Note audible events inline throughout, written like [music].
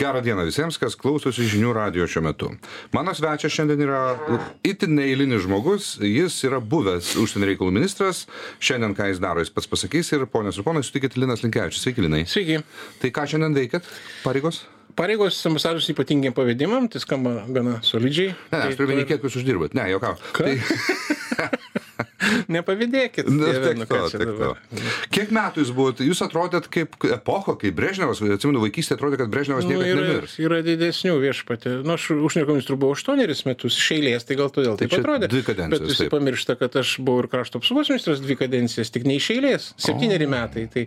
Gerą dieną visiems, kas klausosi žinių radio šiuo metu. Mano svečias šiandien yra itin neįlinis žmogus, jis yra buvęs užsienio reikalų ministras, šiandien ką jis daro, jis pats pasakys ir ponės ir ponai, sutikit Linas Linkevičius. Sveiki, Linai. Sveiki. Tai ką šiandien veikiat? Pareigos? Pareigos ambasadorius ypatingiam pavadimam, tai skamba gana solidžiai. Ne, ne, aš turiu minėti, kiek jūs uždirbat. Ne, jokau. Tai, [laughs] [laughs] Nepavydėkit. nu, Dieve, nu, to, čia dabar? Kiek metų jūs buvote, jūs atrodėt kaip epocha, kaip Brežnevas, atsimenu, vaikystėje atrodė, kad Brežnevas Nu, niekada nemirs. yra didesnių viešpatė. Nu, aš užsienio ministru buvau 8 metus iš eilės, tai gal todėl taip čia atrodė. dvi kadencijos, Bet visi taip. pamiršta, kad aš buvau ir krašto apsaugos ministras dvi kadencijas, tik ne iš eilės. Septyneri metai. Tai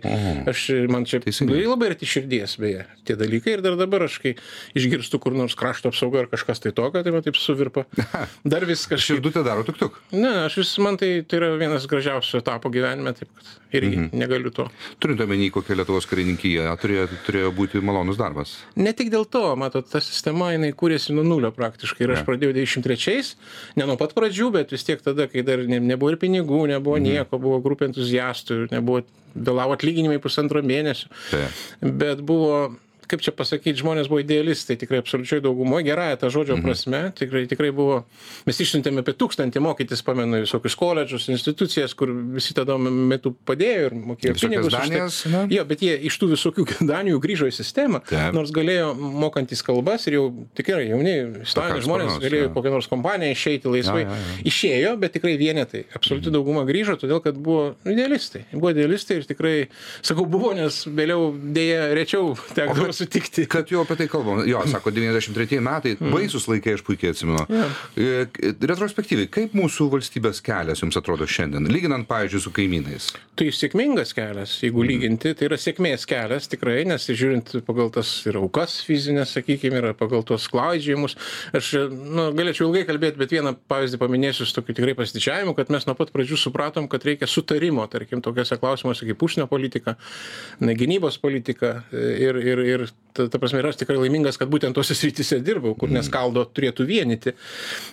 aš, man čia Teisingai. labai arti širdies, beje, tie dalykai. Ir dar dabar aš, kai išgirstu kur nors krašto apsaugą ar kažkas tai tokio, tai man taip suvirpa. [laughs] Dar viskas. Širdutė daro tuk tuk. Ne, aš vis, man tai, tai yra vienas gražiausių etapų gyvenime, taip kad irgi Mhm. negaliu to. Turint omeny, kokia Lietuvos karininkija turėjo, turėjo būti malonus darbas. Ne tik dėl to, matot, ta sistema, jinai kūrėsi nuo nulio praktiškai. Ir aš Ne. pradėjau 93-ais, ne nuo pat pradžių, bet vis tiek tada, kai dar ne, nebuvo ir pinigų, nebuvo nieko, buvo grupė entuziastų, nebuvo, vėlavo atlyginimai pusantro mėnesio. Tai. Bet buvo, kaip čia pasakyti, žmonės buvo idealistai, tikrai absoliučiai daugumoje, gerąją tą žodžio prasme, tikrai, tikrai buvo, mes išsiuntėme apie tūkstantį mokytis, pamenu, visokius koledžus, institucijas, kur visi tada metu padėjo ir mokėjo pinigus. už tai. Jo, bet jie iš tų visokių [laughs] Danijų grįžo į sistemą, Taip. nors galėjo mokantis kalbas ir jau tikrai jauni, išsilavinę žmonės galėjo kokią nors kompaniją išeiti laisvai. Jo, jo, jo. Išėjo, bet tikrai vienetai. Absoliuti dauguma grįžo, todėl kad buvo idealistai. Buvo idealistai ir tikrai, sakau, buvo, nes vėliau dėja rečiau tekdavo sutikti. Kad jau apie tai kalbam. Jo, sako, 93 metai, baisus laikai, aš puikiai atsimenu. E, Retrospektyviai, kaip mūsų valstybės kelias jums atrodo šiandien, lyginant, pavyzdžiui, su kaimynais? Tai sėkmingas kelias, jeigu lyginti, tai yra sėkmės kelias tikrai, nes žiūrint pagal tas ir aukas fizinės, sakykime, yra pagal tos klaidžiajimus. Aš nu, galėčiau ilgai kalbėti, bet vieną pavyzdį paminėsiu su tokiu tikrai pasididžiavimu, kad mes nuo pat pradžių supratom, kad reikia sutarimo, tarkim, tokiuose klausimuose kaip užsienio politika, gynybos politika ir, ir, ir ta, ta prasme, ir aš tikrai laimingas, kad būtent tose srityse dirbau, kur neskaldo turėtų vienyti.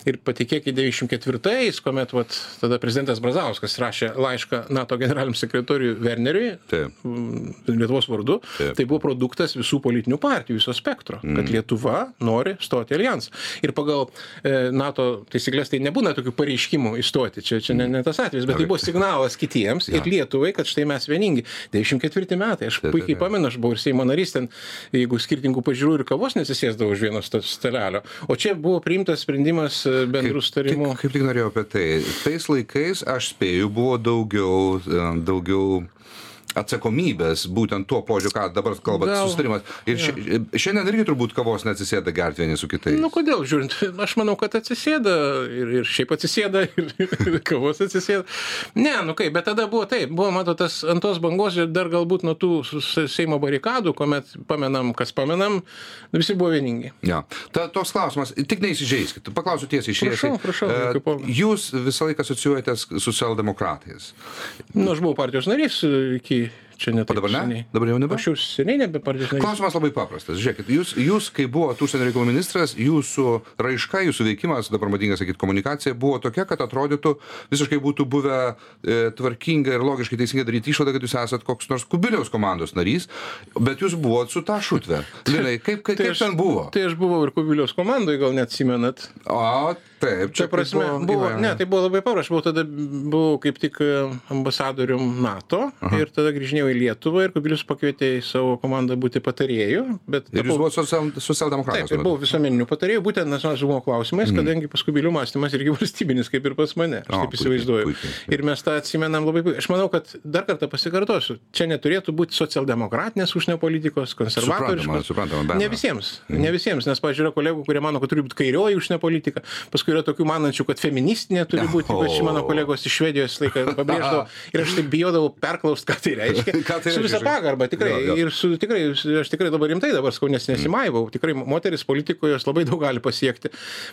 Ir patikėkit, 94-ais, kuomet vat, tada prezidentas Brazauskas rašė laišką NATO generaliniam sekretoriui Werneriui, Taip. mm, Lietuvos vardu, Taip. tai buvo produktas visų politinių partijų, viso spektro, kad Lietuva nori stoti alijansą. Ir pagal e, NATO taisyklės tai nebūna tokių pareiškimų įstoti, čia, čia ne, ne tas atvejis, bet tai buvo signalas kitiems ir Lietuvai, kad štai mes vieningi. 94 metai, aš puikiai pamenu, aš buvau ir Seimo narys ten, jeigu skirtingų pažiūrų ir kavos nesisėsdavau už vieno stalelio. O čia buvo priimtas sprendimas e, bendrų sutarimų. Kaip, kaip tik norėjau apie tai. Tais laikais, aš spėju, buvo daugiau, e, daugiau atsakomybės, būtent tuo požiūriu, ką dabar kalbat, Gal- susitarimas. Ir ši, šiandien irgi turbūt kavos neatsisėda gerti vieni su kitais. Nu, kodėl, žiūrint, aš manau, kad atsisėda ir, ir šiaip atsisėda, [laughs] ir, ir kavos atsisėda. Ne, nu kaip, bet tada buvo taip, buvo, matot, tas ant tos bangos ir dar galbūt nuo tų Seimo barikadų, kuomet pamenam, kas pamenam, visi buvo vieningi. Ja. Ta, toks klausimas, tik neįsižeiskit, paklausiu tiesiai iš Prašau, prašau, jokių problemų. Jūs visą laiką asocijuojatės su socialdemokratais. Nu, aš buvau partijos narys iki čia net. O dabar ne? Dabar jau nebe? Aš jau seniai nebe partijos narys. Klausimas labai paprastas. Žiūrėkit, jūs, jūs kai buvote užsienio reikalų ministras, jūsų raiška, jūsų veikimas, dabar madinga sakyti, komunikacija buvo tokia, kad atrodytų visiškai būtų buvę e, tvarkinga ir logiškai teisingai daryti išvadą, kad jūs esate koks nors kubiliaus komandos narys, bet jūs buvot su ta šutve. [laughs] Linai, kaip, kaip, kaip ten buvo? Tai aš buvau ir Kubiliaus komandoje, gal neatsimenat. O, taip, Čia prasme, kaip buvo, įvairiai. ne, tai buvo labai paprasta, aš buvau tada, buvau kaip tik e, ambasadorium NATO Aha. ir tada grįžinėjau į Lietuvą ir Kubilius pakvietė į savo komandą būti patarėjų, bet Ir jūs tapau- buvote social, socialdemokratas. Taip, ir buvau visuomeninių patarėjų, būtent nacionalinio saugumo klausimais, mm. kadangi pas Kubilių mąstymas irgi [laughs] valstybinis, kaip ir pas mane, aš O, taip puikiai, įsivaizduoju. puikiai. Ir mes tą atsimenam labai puikiai. Aš manau, kad dar kartą pasikartosiu, čia neturėtų būti socialdemokratinės užsienio politikos, Suprantama, konservatoriškos. suprantama, be Ne visiems, ne visiems, nes, pažiūrėjau, kolegų, kurie mano, kad turi būti kairioji užsienio politika, paskui yra tokių manančių, kad feministinė turi būti, ypač mano kolegos iš Švedijos laiką pabrėždavo. [laughs] Ir aš taip bijodavau perklausti, ką tai reiškia. Ką tai su žinai? pagarba, tikrai. Jo, jo. Ir su, tikrai, aš tikrai dabar rimtai dabar skau, nes nesimaivau. Tikrai moteris politikoje jos labai daug gali pasiekti.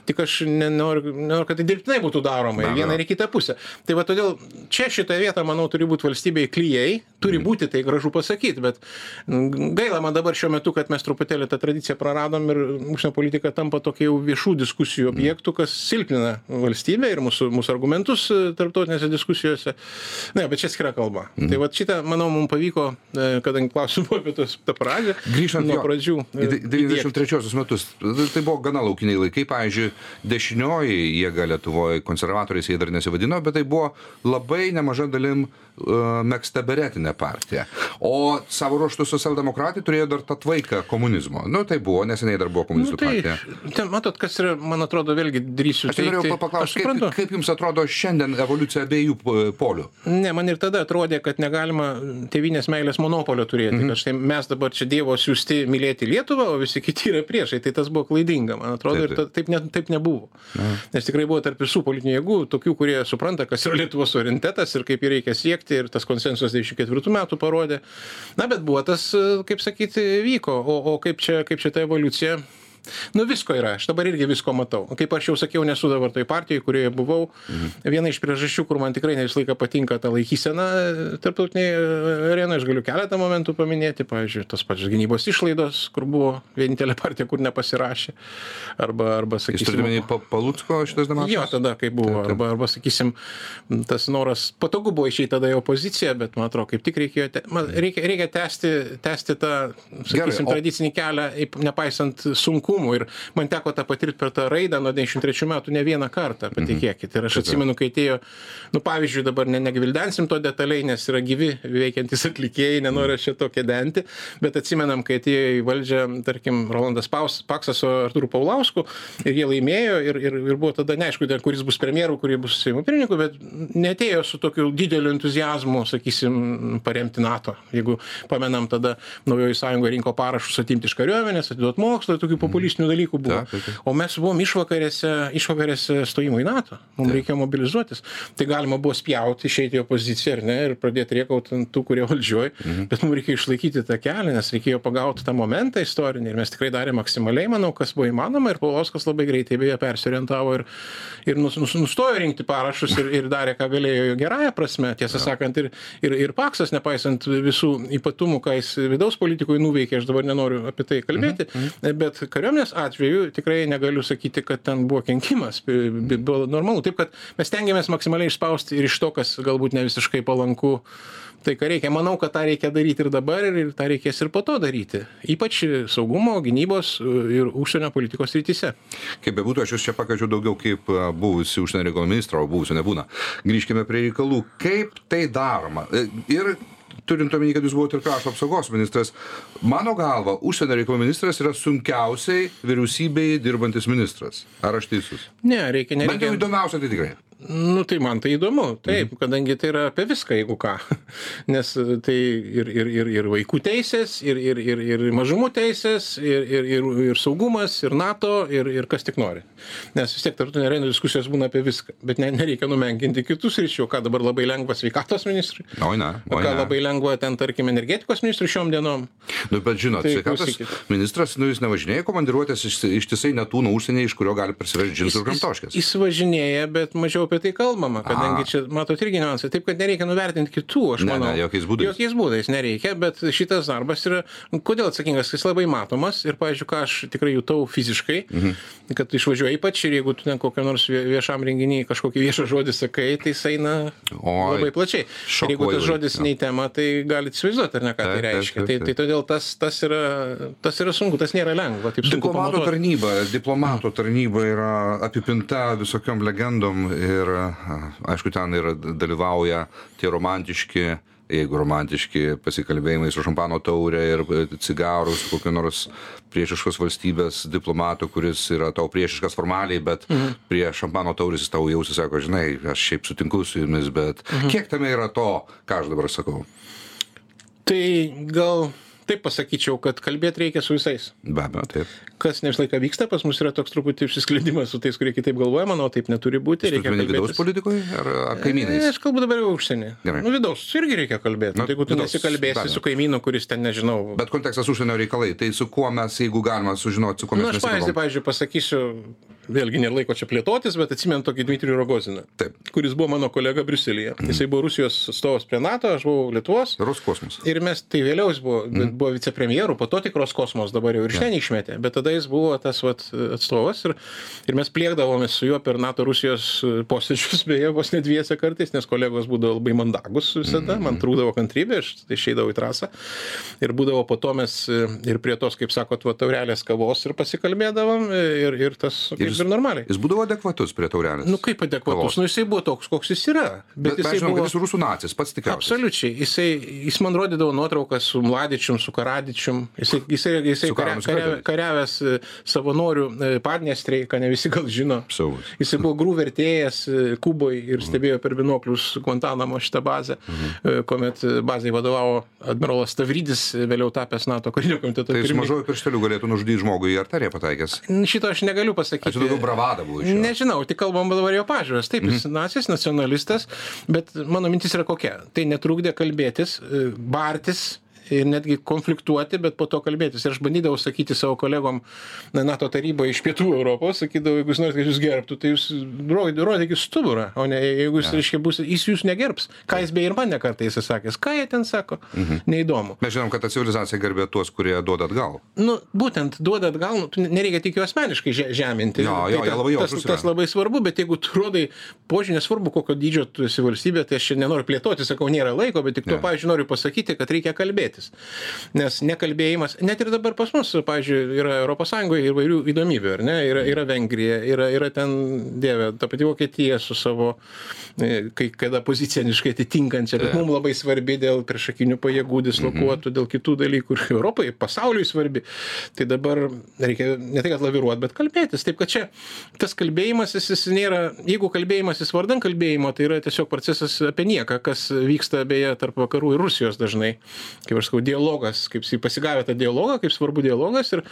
Tik aš nenoriu, nenoriu kad tai dirbtinai būtų daroma vieną abejo. ir į kitą pusę. Tai va todėl čia šitoje vietoje, manau, turi būti valstybėje klyjei, turi būti tai gražu pasakyti, bet mm, gaila man dabar šiuo metu, kad mes truputėlį tą tradiciją praradom ir užsienio politika tampa tokia jau viešų diskusijų objektų, kas silpnina valstybę ir mūsų, mūsų argumentus tarptautinėse diskusijose. Ne, bet čia skira kalba. Tai va šitą, manau, mums pavyko, e, kadangi klausimu buvo apie tos, tą pradžią, Grįžtant nuo pradžių. į e, de- 93 metus, tai buvo gana laukiniai laikai, pavyzdžiui, dešinioji jėga Lietuvoje, konservatoriais jie dar nesivadino, bet tai buvo labai nemaža dalim uh, mėgsta beretinė partija. O savo ruoštų socialdemokratai turėjo dar tą tvaiką komunizmo. Nu, tai buvo, neseniai dar buvo Nu, komunistų tai, partija. ten, matot, kas yra, man atrodo, vėlgi drįsiu. Aš norėjau teigti- pa- paklausti, kaip, kaip jums atrodo šiandien evoliucija abiejų po- polių? Ne, man ir tada atrodė, kad negalima tėvinės meilės monopolio turėti. Mhm. Kad štai mes dabar čia Dievo siūsti mylėti Lietuvą, o visi kiti yra priešai. Tai tas buvo klaidinga, man atrodo, Taip, ir ta, taip, ne, taip nebuvo. Nes tikrai buvo tarp visų politinių jėgų, tokių, kurie supranta, kas yra Lietuvos orientetas ir kaip jį reikia siekti. Ir tas konsensusas 94 metų parodė. Na, bet buvo tas, kaip sakyti, vyko. O, o kaip, čia, kaip čia ta evoliucija? Nu visko yra, aš dabar irgi visko matau. Kaip aš jau sakiau, nesu dabar toj partijoje, kurioje buvau. Mhm. Viena iš priežasčių, kur man tikrai ne visą laiką patinka ta laikysena tarptautinėje arenoje, aš galiu keletą momentų paminėti, pavyzdžiui, tos pačios gynybos išlaidos, kur buvo vienintelė partija, kur nepasirašė. Arba, arba Jūs turite minį sakysim, Palutsko šitas demaršas? Jo, tada, kai buvo, Taip, taip. arba, arba sakysim, tas noras, patogu buvo išeiti tada į opoziciją, bet man atrodo, kaip tik reikėjo, te, man, reikia, reikia tęsti, tęsti tą, sakysim, o- tradicinį kelią, nepaisant sunkumų. Ir man teko tą patirti per tą raidą nuo 93 metų ne vieną kartą, patikėkit. Ir aš atsimenu, kai atėjo, nu pavyzdžiui, dabar ne, negvildensim to detaliai, nes yra gyvi veikiantis atlikėjai, nenoriu čia tokia denti, bet atsimenam, kai atėjo į valdžią, tarkim, Rolandas Paus, Paksas su Artūru Paulausku ir jie laimėjo ir, ir, ir buvo tada neaišku, kuris bus premjeru, kuris bus Seimo pirmininku, bet netėjo su tokiu dideliu entuzijazmu, sakysim, paremti NATO. Jeigu pamenam, tada naujoji sąjunga rinko parašus atimti iš kariuomenės, atiduot mokslo, tokių populistinių dalykų buvo. Taip, taip, taip. O mes buvom išvakarėse, išvakarėse stojimo į NATO. Mums reikėjo mobilizuotis. Tai galima buvo spjauti, išeiti į opoziciją ar ne, ir pradėti riekauti ant tų, kurie valdžioj. Mhm. Bet mums reikėjo išlaikyti tą kelią, nes reikėjo pagauti tą momentą istorinį. Ir mes tikrai darėme maksimaliai, manau, kas buvo įmanoma. Ir Paulauskas labai greitai beje persiorientavo ir, ir nus, nus, nustojo rinkti parašus ir, ir darė, ką galėjo gerąją prasme. Tiesą sakant, ir, ir, ir Paksas, nepaisant visų ypatumų, ką jis vidaus politikoje nuveikė, aš dabar nenoriu apie tai kalbėti, mhm. bet kariuomenės atveju tikrai negaliu sakyti, kad ten buvo kenkimas. Buvo normalu. Taip, kad mes tengiamės maksimaliai išspausti ir iš to, kas galbūt ne visiškai palanku. Tai ką reikia, manau, kad tą reikia daryti ir dabar, ir, tą reikės ir po to daryti. Ypač saugumo, gynybos uh, ir užsienio politikos rytise. Kaip bebūtų, aš jūs čia pakviečiau daugiau kaip a, buvusi užsienio reikalų ministro, o buvusio nebūna. Grįžkime prie reikalų. Kaip tai daroma? E, Ir turint omeny, kad jūs buvote ir krašto apsaugos ministras, mano galva, užsienio reikalų ministras yra sunkiausiai vyriausybei dirbantis ministras. Ar aš teisus? Ne, reikia, Bent nereikia. jau įdomiausia tai tikrai. Nu, tai man tai įdomu, taip, kadangi tai yra apie viską, jeigu ką. [laughs] Nes e, tai ir, ir, ir, ir vaikų teisės, ir, ir, ir, ir mažumų teisės, ir, ir, ir, ir saugumas, ir NATO, ir, ir kas tik nori. Nes vis tiek tarptautinė arena diskusijos būna apie viską, bet ne, nereikia numenkinti kitus ryšių, ką dabar labai lengva sveikatos ministrui. Oi, ne. O ką labai lengva ten, tarkim, energetikos ministrui šiom dienom. Nu, bet žinot, Tai sveikatos klausykit. ministras, nu, jis nevažinėja komandiruotės iš- ištisai netūno užsienyje, iš kurio gali parsivežti džinsų ir gamtoškės. Jis važinėja, bet mažiau apie tai kalbama, kadangi čia, matot, irgi niuansai. Taip, kad nereikia nuvertinti kitų, aš Ne, manau. ne, jokiais būdais. Jokiais būdais nereikia, bet šitas darbas yra, kodėl atsakingas, jis labai matomas ir, pavyzdžiui, ką aš tikrai jutau fiziškai, mhm. kad išvažiuoja ypač ir jeigu tu ten kokiam nors vie- viešam renginiui kažkokį viešą žodį sakai, tai jis eina Oi, labai plačiai. Ir jeigu tas žodis vaikai, ne į temą, tai galite įsivaizduoti, ar ne, ką tai reiškia. Tai, tai todėl tas, tas, yra, tas yra sunku, tas nėra lengva. Diplomato tarnyba, diplomato tarnyba yra apipinta visokiom legendom ir, a, aišku, ten yra dalyvauja tie romantiški, jeigu romantiški pasikalbėjimai su šampano taurė ir e, cigarų su kokiu nors priešiškos valstybės diplomatu, kuris yra tau priešiškas formaliai, bet mhm. prie šampano taurės jis tau jausi, sako, žinai, aš šiaip sutinku su jumis, bet mhm. kiek tame yra to, ką aš dabar sakau? Tai gal taip pasakyčiau, kad kalbėti reikia su visais. Be abejo, taip. Kas ne visą laiką vyksta, pas mus yra toks truputį išsiskleidimas su tais, kurie kitaip galvoja, manau, taip neturi būti. Reikia Turite vidaus politikoje ar, ar E, kaimynais? Aš kalbu dabar jau užsienį. Gerai. Nu, vidaus irgi reikia kalbėti. Na, Nu, jeigu tu vidaus, nesikalbėsi su kaimynu, kuris ten nežinau. Bet kontekstas užsienio reikalai, tai su kuo mes, jeigu galima sužinoti, su kuo Na, mes aš pavyzdį, pavyzdžiui, pasakysiu, vėlgi nėra laiko čia plėtotis, bet atsimenu tokį Dmitrijų Rogoziną, Taip. kuris buvo mano kolega Briuselėje. Jisai buvo Rusijos atstovas prie NATO, aš buvau Lietuvos. Roskosmos. Ir mes tai vėliau jis buvo, mm. buvo vicepremjerų, po to tikros kosmos dabar jau ir iš ten išmetė, bet tada jis buvo tas vat, atstovas ir, ir mes pliekdavomės su juo per NATO Rusijos posėdžius, [laughs] beje, vos net dviese kartais, nes kolegos būdavo labai mandagus visada, mm. man trūkdavo kantrybė, aš tai išeidavau į trasą ir būdavo po to mes ir prie tos, kaip sakot, va, taurelės kavos ir pasikalbėdavom ir, ir tas ir, jis- ir normaliai. Jis būdavo adekvatus prie taurelės. Nu kaip adekvatus, Kavos. nu jisai buvo toks, koks jis yra. bet Bet, jisai žinom, buvo... jis rusų nacis, pats tikriausiai. Absoliučiai. Jisai, jis man rodydavo nuotraukas su Mladičium, su Karadičium. Jisai, jisai, jisai karia, nusikaltėliais. kariavęs e, savanorių e, Padniestrėje, ką ne visi gal žino. Saugūs. Jisai buvo grų vertėjas e, Kuboje ir stebėjo per binoklius Guantanamo šitą bazę, mhm. kuomet bazai vadovavo admirolas Tavrydis, e, vėliau tapęs NATO karinio komiteto Tai jis mažoju piršteliu galėtų nužudyti žmogų į arteriją pataikęs. Šito aš negaliu pasakyti. Aš daugiau bravada buvo iš jo. Nežinau, tik kalbam dabar jo pažiūrės. Taip, jis nacis, nacionalistas, bet mano mintis yra kokia. Tai netrukdė kalbėtis, e, bartis ir netgi konfliktuoti, bet po to kalbėtis. Ir aš bandydavau sakyti savo kolegom na, NATO taryboje iš pietų Europos, sakydavau, jeigu jūs norite, kad jūs gerbtų, tai jūs rodykit, stuburą, o ne jeigu jūs, reiškia, bus, jis jūs negerbs. Ką jis beje ir man nekartą jis sakęs, ką jie ten sako, neįdomu. Mes žinom, kad ta civilizacija garbė tuos, kurie duoda atgal. Nu, būtent duoda atgal, nu, nereikia tik jų asmeniškai že- žeminti. Jo, Tai jo, ta- jie labai tas, tas labai svarbu, bet jeigu tu rodai požiūrį, nesvarbu, kokio dydžio tu esi valstybė, tai aš čia nenoriu plėtoti, sakau, nėra laiko, bet tik Jo. pavyzdžiui, noriu pasakyti, kad reikia kalbėtis. Nes nekalbėjimas, net ir dabar pas mus, pavyzdžiui, yra ES įvairių įdomybių, ar ne? Yra, yra Vengrija, yra, yra ten, dieve, ta pati Vokietija su savo, e, kai kada pozicioniškai atitinkančia, bet mums labai svarbi dėl priešakinių pajėgų dislokuotų, dėl kitų dalykų ir Europai, pasauliui svarbi. Tai dabar reikia ne tai, kad laviruoti, bet kalbėtis. Taip, kad čia tas kalbėjimas, jis, nėra, jeigu kalbėjimas jis vardan kalbėjimo, tai yra tiesiog procesas apie nieką, kas vyksta beje tarp vakarų ir Rusijos dažnai. Kaip aš sakau, dialogas, kaip jis pasigavė tą dialogą, kaip svarbu dialogas ir,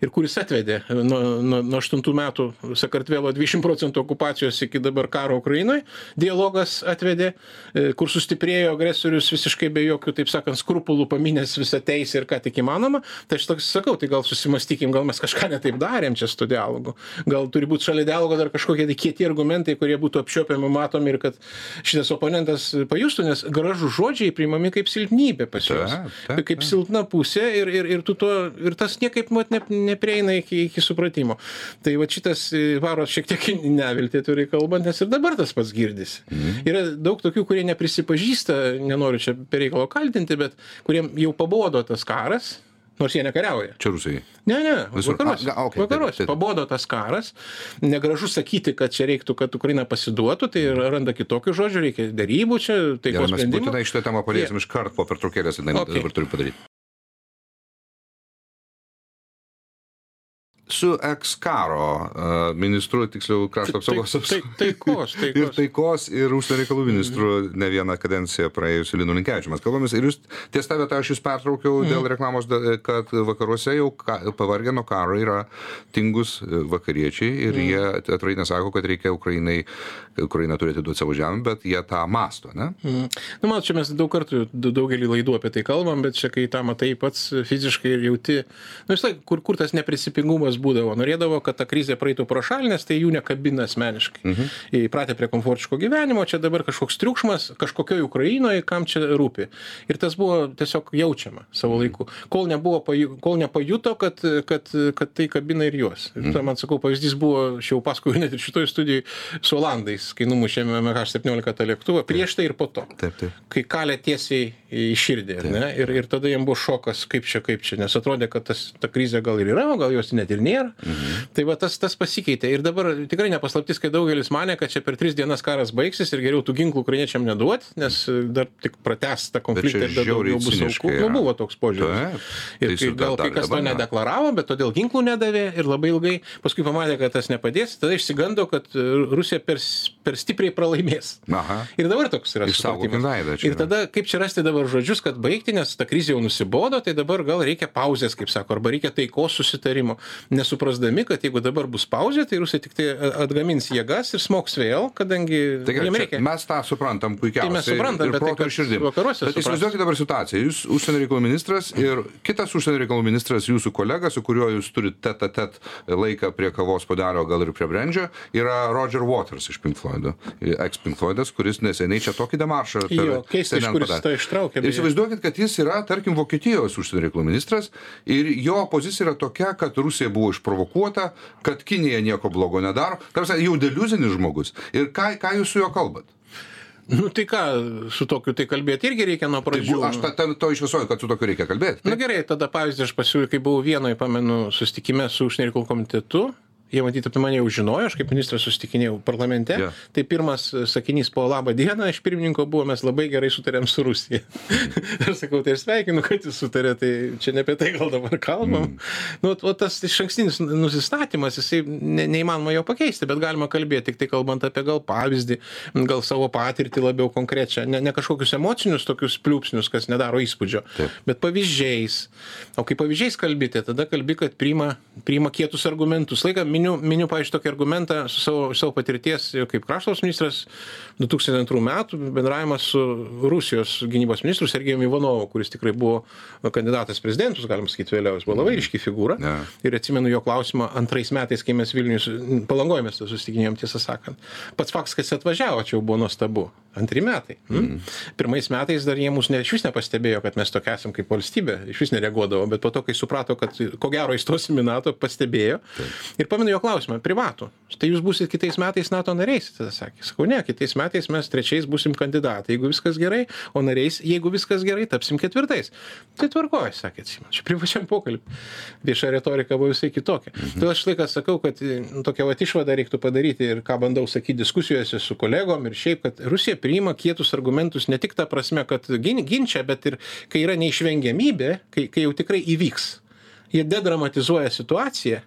ir kuris atvedė nuo, nuo, nuo 8 metų Sakartvelo 20 procentų okupacijos iki dabar karo Ukrainoje. Dialogas atvedė, e, kur sustiprėjo agresorius visiškai be jokių, taip sakant, skrupulų paminės visą teisę ir ką tik įmanoma. Tai aš toks sakau, tai gal susimastykim, gal mes kažką netaip darėm čia su tuo dialogu. Gal turi būti šalia dialogo dar kažkokie tai kieti argumentai, kurie būtų apčiopiami, matomi ir kad šitas oponentas pajustų, nes gražų žodžiai priimami kaip silpnybė pas juos. Kaip silpna pusė ir, ir, ir, tu to, ir tas niekaip mat, ne, neprieina iki, iki supratimo. Tai va šitas e, varo šiek tiek į neviltį turi kalbant, nes ir dabar tas pats girdisi. Mhm. Yra daug tokių, kurie neprisipažįsta, nenoriu čia per reikalo kaltinti, bet kuriem jau pabodo tas karas. Nors jie nekariauja. Čia rusai. Ne, ne, Visur. vakaruose. A, taip, vakaruose. taip. Pabodo tas karas. Negražu sakyti, kad čia reiktų, kad Ukraina pasiduotų, tai randa kitokių žodžių, reikia darybų čia, Gerai, taikos mes būtinai šitą temą paliesim iš karto po pertraukėlės, tai Okay. dabar turiu padaryti. Su ekskaro uh, ministru, tiksliau krašto apsaugos Tai, tai, [laughs] taikos, ir taikos. taikos ir užsienio reikalų ministru ne vieną kadenciją praėjusiu Linu Linkevičiu. Mes kalbamės ir jūs ties tą vietą aš jūs pertraukiau dėl reklamos, kad vakaruose jau ka, pavargę nuo karo yra tingus e, vakariečiai ir jie atvirai nesako, kad reikia Ukrainai, Ukraina turi atiduoti savo žemę, bet jie tą masto, ne? Mm. Nu, man čia mes daug kartų, daugelį laidų apie tai kalbam, bet čia kai tą matai pats fiziškai ir jauti, nu, vis laik, kur, kur tas neprisipingumas būdavo. Norėdavo, kad ta krizė praeitų pro šalį, nes tai jų nekabina asmeniškai. Mhm. Įpratę prie komfortiško gyvenimo, čia dabar kažkoks triukšmas, kažkokioje Ukrainoje, kam čia rūpi. Ir tas buvo tiesiog jaučiama savo laiku. Kol, nebuvo, kol nepajuto, kad, kad, kad tai kabina ir juos. Ir tai, man sakau, pavyzdys buvo, aš jau paskui net ir šitoje studijoje su Olandais, kai numušėme MH17 tą lėktuvą, prieš tai ir po to Taip, taip. kai kalė tiesiai į širdį? Ir, ir tada jam buvo šokas, kaip čia, kaip čia, nes atrodė, kad tas, ta krizė gal ir yra, gal jos net ir nėra. Mhm. Tai va tas, tas pasikeitė. Ir dabar tikrai nepaslaptis, kai daugelis mane, kad čia per tris dienas karas baigsis ir geriau tų ginklų ukrainiečiam neduoti, nes e, dar tik pratęs tą konfliktą ir dar daugiau bus aukų. Nu, buvo toks požiūris. Taip. Ir Tai kai, gal kai kas to nedeklaravo, bet todėl ginklų nedavė ir labai ilgai, paskui pamatė, kad tas nepadės, tada išsigando, kad e, Rusija per, per stipriai pralaimės. Aha. Ir dabar toks yra supratimas. Ir tada kaip čia rasti dabar žodžius, kad baigti, nes ta krizė jau nusibodo, tai dabar gal reikia pauzės, kaip sako, arba reikia taikos susitarimo, nesuprasdami, kad jeigu dabar bus pauzė, tai rusai tik tai atgamins jėgas ir smoks vėl, kadangi Tai gerai, jiem čia reikia. mes tą suprantam puikiausiai. Tai mes suprantam, ir bet tai protu, ir kad širdim. vakaruose Bet įsivaizduokite dabar situaciją. Jūs užsienio reikalų ministras ir kitas užsienio reikalų ministras, jūsų kolega, su kuriuo jūs turite tet a tet laiką prie kavos padario, gal ir prie brandžio, yra Roger Waters iš Pink Floyd, ex Pink Floydas, kuris neseniai čia tokį demaršą. Jo, keista, iš CNN kur jis padarė. tą ištraukė, Ir įsivaizduokit, kad jis yra, tarkim, Vokietijos užsienio reikalų ministras ir jo pozicija yra tokia, kad Rusija buvo išprovokuota, kad Kinija nieko blogo nedaro. Tarsi jau deliuzinis žmogus. Ir ką, ką jūs su juo kalbat? Nu tai ką, su tokiu tai kalbėti irgi reikia nuo Tai pradžių. bu- aš ta, ta, to išvisuoju, kad su tokiu reikia kalbėti. Na gerai, tada pavyzdį aš pasiūliau, kai buvau vienoje, pamenu, susitikime su užsienio reikalų komitetu. Jie matyti apie mane jau žinojo, aš kaip ministras susitikinėjau parlamente. Jo. Tai pirmas e, sakinys po labą dieną iš pirmininko buvo, mes labai gerai sutarėm su Rusija. [laughs] ir sakau, tai aš sveikinu, kad jūs sutarė, tai čia ne apie tai gal dabar kalbam. Mm. Nu, o tas iš ankstinis nusistatymas, jisai ne, neįmanoma jo pakeisti, bet galima kalbėti tik tai kalbant apie gal pavyzdį, gal savo patirtį labiau konkrečią, ne, ne kažkokius emocinius tokius pliūpsnius, kas nedaro įspūdžio, Taip. bet pavyzdžiais. O kai pavyzdžiais kalbėti, tada kalbi, kad priima, priima kietus argumentus. Laiką miniu, miniu pavyzdžiui, tokį argumentą su savo, savo patirties kaip kraštos ministras 2002 metų bendravimas su Rusijos gynybos ministru Sergejumi Ivanovu, kuris tikrai buvo kandidatas prezidentus, galim sakyti vėliau, jis buvo labai ryški figūra. Ne. Ir atsimenu jo klausimą antrais metais, kai mes Vilnius palangojomės, susitikinėjom tiesą sakant. Pats faktas, kad jis atvažiavo, čia jau buvo nuostabu. Antri metai. Mm. Pirmais metais dar jie mūsų ne, iš vis nepastebėjo, kad mes tokia esam kaip valstybė, iš vis nereaguodavo, bet po to, kai suprato, kad ko gero įstosim į NATO, pastebėjo. Ir pamenu jo klausimą, privatų. Tai jūs būsit kitais metais NATO nariais, tada sakė. Sakau, ne, kitais metais mes trečiais būsim kandidatai, jeigu viskas gerai, o nariais, jeigu viskas gerai, tapsim ketvirtais. Tai tvarkoja, sakė, atsimenu, čia privačiam pokalbį. Vieša retorika buvo visai kitokia. Tai aš laiką sakau, kad nu, tokią vat išvadą reiktų padaryti ir ką bandau sakyti diskusijose su kolegom ir šiaip, kad Rusija priima kietus argumentus ne tik ta prasme, kad gin- ginčia, bet ir kai yra neišvengiamybė, kai, kai jau tikrai įvyks. Jie dedramatizuoja situaciją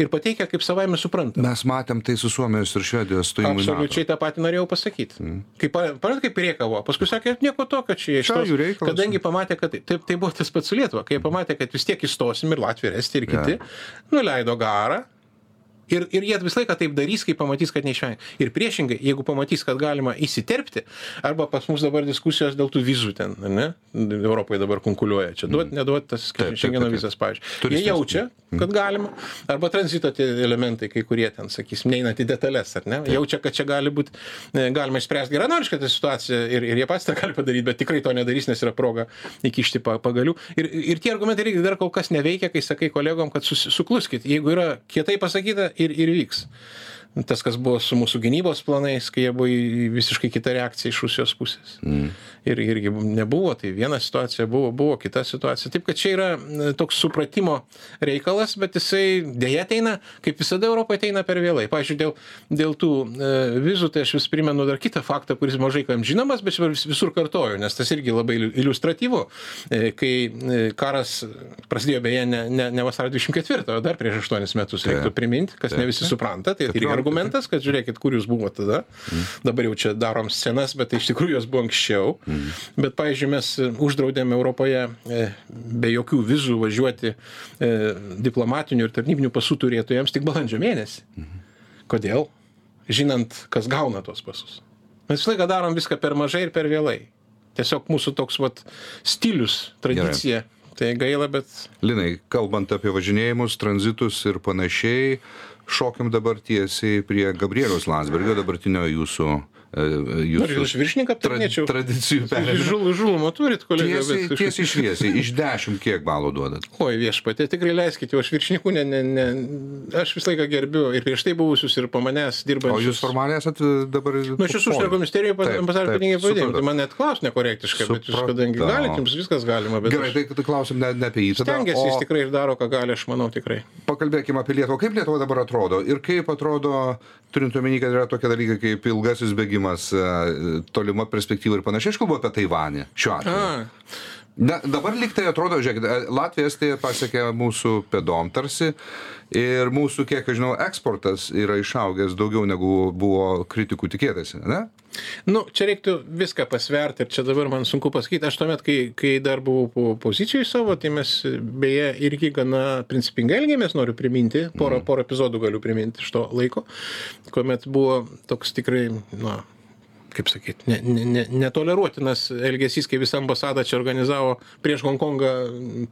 ir pateikia kaip savaime suprantama. Mes matėm tai su Suomijos ir Švedijos stojimu. Absoliučiai tą patį norėjau pasakyti. Mm. Kaip, parat, kaip riekavo, paskui sakė, nieko tokio čia iš reikalas. kadangi pamatė, kad taip, tai buvo tas pats su Lietuva, kai pamatė, kad vis tiek įstosim ir Latvija, Estija, ir kiti, nuleido garą. Ir, ir jie visą laiką taip darys, kai pamatys, kad neišvengia. Ir priešingai, jeigu pamatys, kad galima įsiterpti, arba pas mus dabar diskusijos dėl tų vizų ten, ne? Europoje dabar konkuliuoja. Čia duot, neduot tas Mm. Taip, taip, šiandieno taip, taip. vizas, pavyzdžiui. Jie jaučia, kad galima. Arba tranzito elementai, kai kurie ten, sakysim, neinat į detalės, ar ne? Jaučia, kad čia gali būti, galima išspręsti geranorišką tą situaciją ir, ir jie patys tą gali padaryti, bet tikrai to nedarys, nes yra proga įkišti pa- pagalių. Ir, ir tie argumentai irgi dar kol kas neveikia, kai sakai kolegom, kad sus, sukluskit. Jeigu yra kietai pasakyta ir, ir vyks. Tas, kas buvo su mūsų gynybos planais, kai jie buvo visiškai kitą reakciją iš Rusijos pusės. Mm. Ir irgi nebuvo, tai viena situacija buvo, buvo kita situacija. Taip, kad čia yra e, toks supratimo reikalas, bet jisai dėja ateina, kaip visada Europoje ateina per vėlai. Pavyzdžiui, dėl, dėl tų e, vizų, tai aš vis primenu dar kitą faktą, kuris mažai kam žinomas, bet visur kartoju, nes tas irgi labai iliustratyvu, e, kai karas prasidėjo beje ne, ne, ne vasario 24, o dar prieš 8 metus, reiktų priminti, kas ne visi supranta, tai irgi argumentas, kad žiūrėkit, kur jūs buvote tada. Dabar jau čia darom scenas, bet tai iš tikrųjų jos buvo anksčiau. Bet, pavyzdžiui, mes uždraudėm Europoje e, be jokių vizų važiuoti e, diplomatinių ir tarnybinių pasų turėtojams tik balandžio mėnesį. Kodėl? Žinant, kas gauna tos pasus. Mes visą laiką darom viską per mažai ir per vėlai. Tiesiog mūsų toks vat stilius, tradicija. Tai gaila, bet Linai, kalbant apie važinėjimus, tranzitus ir panašiai, šokim dabar tiesiai prie Gabrieliaus Landsbergio, dabartinio jūsų, e, Ar jūsų jūs viršininką tra, aptarnėčiau? tradicijų perėmimo. Žul, žulumo turit, kolega. Tiesiai, bet- tiesiai šviesiai, iš dešimt kiek balų duodat? Oi viešpatė, tikrai leiskite, aš viršininkų, ne, ne, ne, aš visą laiką gerbiu ir prieš tai buvusius ir po manęs dirbančius. O jūs formaliai esat e, dabar... Nu, aš esu užsienio ministerijoje taip, pinigai pavadinimai, supratau. tai man net klaus nekorektiškai, bet jūs kadangi galite, jums viskas galima, Gerai, tai, tai klausim ne, ne apie jį. Stengiasi, jis o tikrai ir daro, ką gali, aš manau tikrai. pakalbėkime apie Lietuvą. Kaip Lietuva dabar atrodo? Ir kaip atrodo, turint omeny, kad yra tokie dalykai kaip ilgasis bėgimas, e, tolima perspektyva ir panašiai. Aš kalbu apie Taivanį šiuo atveju. A, Na, dabar lyg tai atrodo, žiūrėkit, Latvija Estija pasiekė mūsų pėdom tarsi ir mūsų, kiek aš žinau, eksportas yra išaugęs daugiau negu buvo kritikų tikėtasi, ne? Nu, čia reiktų viską pasverti ir čia dabar man sunku pasakyti. Aš tuomet, kai, kai dar buvau pozicijai savo, tai mes beje irgi gana principingai elgėmės, noriu priminti, porą, mm. porą epizodų galiu priminti iš to laiko, kuomet buvo toks tikrai, na, kaip sakyt ne ne ne netoleruotinas elgesys kai visa ambasada čia organizavo prieš honkongą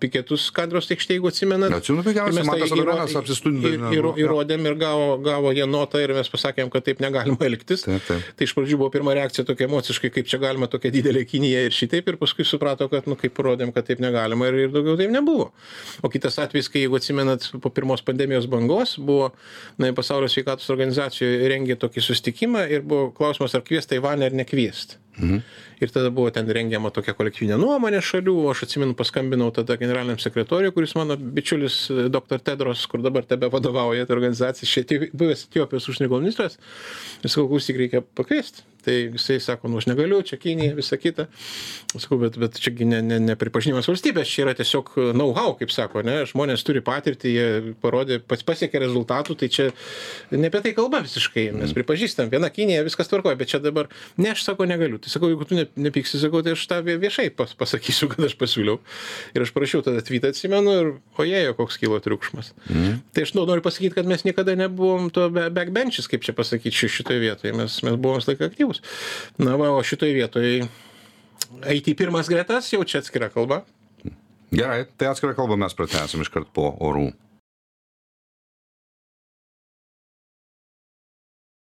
piketus kadros aikštėj jeigu atsimenat. Atsimenu puikiausiai matas adoranas apsistumdė ir įrodėm ir gavo gavo jie notą ir mes pasakėm kad taip negalima elgtis. Taip taip. Tai iš pradžių buvo pirma reakcija tokia emociškai kaip čia galima tokia didelė kinija ir šitaip ir paskui suprato kad nu kaip parodėm kad taip negalima ir ir daugiau taip nebuvo. O kitas atvejis kai jeigu atsimenat po pirmos pandemijos bangos buvo na pasaulio sveikatos organizacijoj rengė tokį susitikimą ir buvo klausimas ar kviest taivaną taivaną ar nekviest Mhm. Ir tada buvo ten rengiama tokia kolektyvinė nuomonė šalių, aš atsimenu, paskambinau tada generaliniam sekretoriui, kuris mano bičiulis e, dr. Tedros, kur dabar tebe vadovauja ta organizacija, buvęs Etiopijos užsienio ministras, ir sakau, klausyk, reikia pakviesti. Tai jisai sako, nu aš negaliu, čia Kinija, visa kita. Sakau, bet, bet čiagi ne, ne, nepripažinimas valstybės, čia yra tiesiog know-how, kaip sako, ne, žmonės turi patirtį, jie parodė, pas, pasiekė rezultatų, tai čia ne apie tai kalba visiškai, mes pripažįstam, viena Kinija, viskas tvarkoja, bet čia dabar, ne, aš sako, negaliu tai sakau jeigu tu ne nepyksi sakau tai aš vie viešai pas pasakysiu kad aš pasiūliau. Ir aš parašiau tada tvytą atsimenu ir ojėjo koks kilo triukšmas. Mhm. tai aš nu noriu pasakyt kad mes niekada nebuvom to be backbenchis kaip čia pasakyt ši šitoj vietoj. Mes mes buvom visą laiką aktyvūs. Na va o šitoj vietoj eit į pirmas gretas jau čia atskira kalba. Gerai, tai atskirą kalbą mes pratęsim iškart po orų.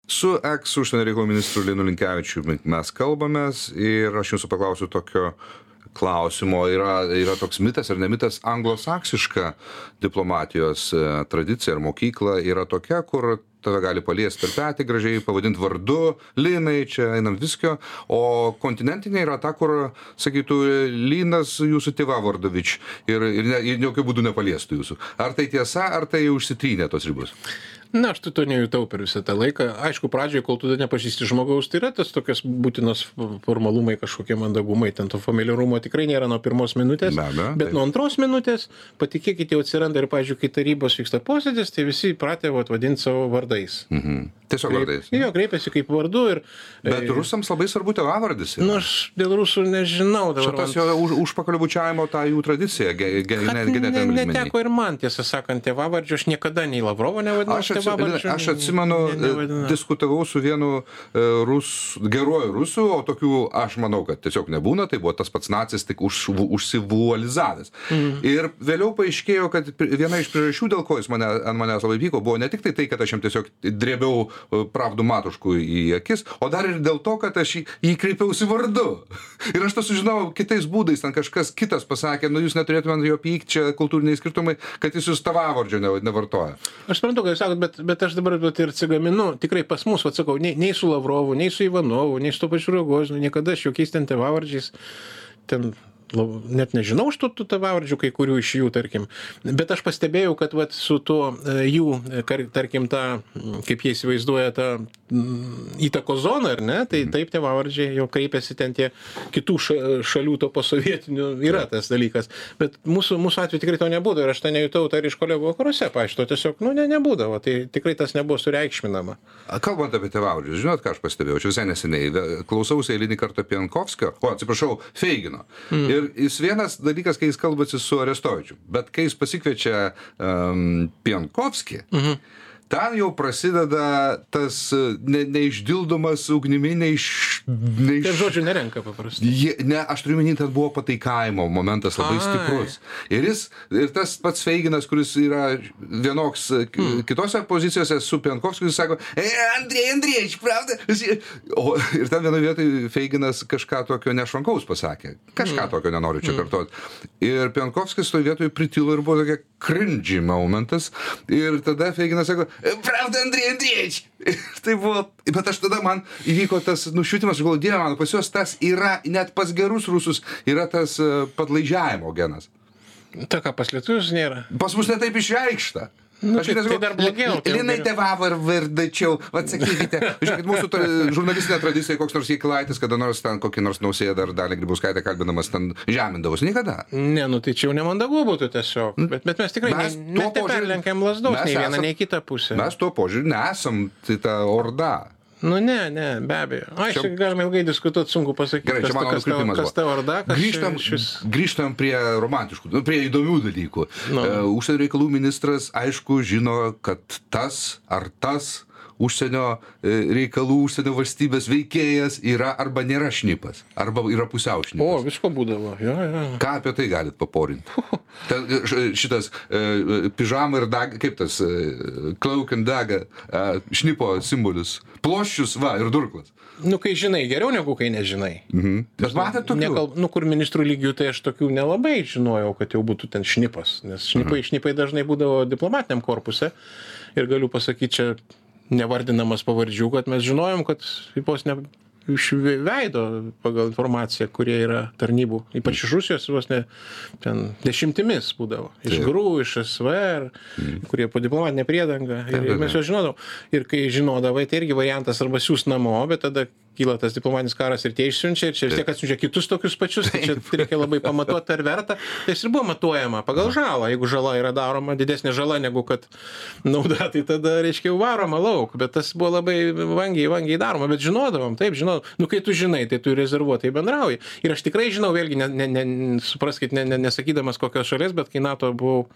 Su eks užsienio reikalų ministru Linu Linkevičiu mes kalbamės ir aš jūsų paklausiu tokio klausimo. Yra, yra toks mitas ar nemitas, anglosaksiška diplomatijos e, tradicija ar mokykla yra tokia, kur tave gali paliesti per petį gražiai, pavadinti vardu, linai, čia einam viskio, o kontinentinė yra ta, kur sakytų, lynas jūsų tėva vardovič ir, ir, ne, ir jokių būdų nepaliestų jūsų. Ar tai tiesa, ar tai užsitrynė tos ribos? Na aš tai to nejutau per visą tą laiką. Aišku pradžioj kol tu nepažįsti žmogaus tai yra tas tokios būtinos formalumai kažkokie mandagumai. Ten to familiarumo tikrai nėra nuo pirmos minutės Be abejo, bet nuo antros minutės. Patikėkit jau atsiranda ir pavyzdžiui kai tarybos vyksta posėdis tai visi įpratę vat vadint savo vardais. Mhm. Tiesiog vardais. jo kreipiasi kaip vardu ir Bet e, rusams labai svarbu tėvavardis. yra. nu aš dėl rusų nežinau dabar tas man- jo už, užpakalio bučiavimo tą jų tradiciją, ge, Kad ne, neteko ir man, tiesą sakant, tėvavardžio, aš niekada nei Lavrovo nevadinau. Aš, atsi, aš atsimenu, ne- nevadinau. e, diskutavau su vienu e, rus, geruoju rusu, o tokių aš manau, kad tiesiog nebūna, tai buvo tas pats nacis tik už, užsivualizavęs. Mhm. Ir vėliau paaiškėjo, kad viena iš priežasčių, dėl ko jis mane, ant manęs labai pyko, buvo ne tik tai tai, kad aš jam tiesiog drėbiau e, pravdų matuškų į akis, o dar ir dėl to, kad aš jį, jį kreipiausi vardu. [laughs] Ir aš tą sužinojau kitais būdais, ten kažkas kitas pasakė, nu jūs neturėtumėte jo pykti, čia kultūriniai skirtumai, kad jis jūs tavavardžio ne- nevartoja. Aš suprantu, ką jūs sakot, bet, bet aš dabar vat, ir atsigaminu, tikrai pas mus, atsakau, nei, nei su Lavrovu, nei su Ivanovu, nei su to pačiu Rogozinu, niekada aš jokiais ten tėvavardžiais, ten net nežinau iš tų tėvavardžių, kai kurių iš jų, tarkim. Bet aš pastebėjau, kad vat, su tuo e, jų, e, kar- tarkim, m, kaip jie įsivaizduoja tą įtako zoną, ar ne, tai taip tėvavardžiai jau kreipiasi ten tie kitų ša, šalių to posovietinių, yra tas dalykas. Bet mūsų, mūsų atveju tikrai to nebūdavo ir aš tą nejutau, tai iš kolegų vakaruose, paaiškino, tiesiog, nu, ne, nebūdavo, tai tikrai tas nebuvo sureikšminama. Kalbant apie tėvavardžius, žinot, ką aš pastebėjau, čia visai neseniai, klausiausi eilinį kartą Pienkovskio, o atsiprašau, Feigino. Mm. Ir jis vienas dalykas, kai jis kalbasi su Arestovičiu, bet kai jis pasikviečia um, Pienkovskį, mhm. Ten jau prasideda tas e, ne, neišdildomas ugnimi, neiš... neiš... Tai žodžių nerenka paprastai. Jie, ne, aš turiu minėti, ten buvo pataikavimo momentas labai Ai. stiprus. Ir jis, ir tas pats Feiginas, kuris yra vienoks mm. kitose pozicijose su Pienkovskiu, jis sako, e, Andrei, Andrei, pravda. O ir ten vienoje vietoje Feiginas kažką tokio nešvankaus pasakė. Kažką mm. tokio nenoriu čia mm. kartuoti. Ir Pienkovskis toje vietoje pritilo ir buvo tokia cringy momentas. Ir tada Feiginas sako, pravda, Andrei. Ir tai buvo, bet aš tada man įvyko tas nušvitimas, aš galvoju, dieve mano, pas juos tas yra, net pas gerus rusus, yra tas padlaižiavimo genas. Ta ką pas lietuvius nėra. Pas mus netaip išreikšta. Nu, Aš tai- nesakau, tai dar blogiau, tai Linai tevavo ir vardačiau. Atsakykite. [laughs] Žiūrėkit, mūsų tra- žurnalistinė tradicija, koks nors įklaitis, kada nors ten kokį nors nausėdą ar dalį grybauskaitę kalbinamas ten žemindavus. Niekada. Ne, nu tai čia jau nemandagu būtų tiesiog. Bet, bet mes tikrai Mes tuo mes požiūriu- neperlenkiam lasdos nei vieną, nei kitą pusę. Mes tuo požiūriu nesam tai ta orda. Nu ne, ne, be abejo. Ai, Čia- galima ilgai diskutuoti, sunku pasakyti, Gerai, čia mano nukrypimas kas buvo. ta varda, Grįžtam, šis... grįžtam prie romantiškų, nu, prie įdomių dalykų. Nu. Uh, užsienio reikalų ministras, aišku, žino, kad tas ar tas užsienio e, reikalų, užsienio valstybės veikėjas yra arba nėra šnipas, arba yra pusiau O, šnipas. visko būdavo. Jo, jo. Ką apie tai galit paporinti? [laughs] Ten, e, šitas e, pižama ir dag, kaip tas cloak and daga, šnipo simbolis. Ploščius, va, ir durklas. Nu, kai žinai, geriau negu kai nežinai. Mhm. Bet matėt tokių? Nekalb, nu, kur ministrų lygių, tai aš tokių nelabai žinojau, kad jau būtų ten šnipas. Nes šnipai, Mhm. šnipai dažnai būdavo diplomatiniam korpuse. Ir galiu pasakyti čia, nevardinamas pavardžių, kad mes žinojom, kad vos ne iš ve- veido pagal informaciją, kurie yra tarnybų, ypač iš Rusijos, vos ne ten dešimtimis būdavo. Iš Taip. GRU, iš SVR, kurie po diplomatinę priedangą. Ir, ir mes juos žinodavom. Ir kai žinodavai, tai irgi variantas arba siūs namo, bet tada kyla tas diplomatinis karas ir tie išsiunčia, ir čia vis tiek atsiunčia kitus tokius pačius, tai čia reikia labai pamatuoti, ar verta. Tai ir buvo matuojama pagal žalą. Jeigu žala yra daroma didesnė žala negu kad nauda, tai tada, reiškia, jau varoma lauk. Bet tas buvo labai vangiai, vangiai daroma. Bet žinodavom, taip, žinau. Nu, kai tu žinai, tai tu rezervuotai bendrauji. Ir aš tikrai žinau, vėlgi, ne, ne, ne, supraskit, ne, ne, nesakydamas kokios šalies, bet kai NATO buvau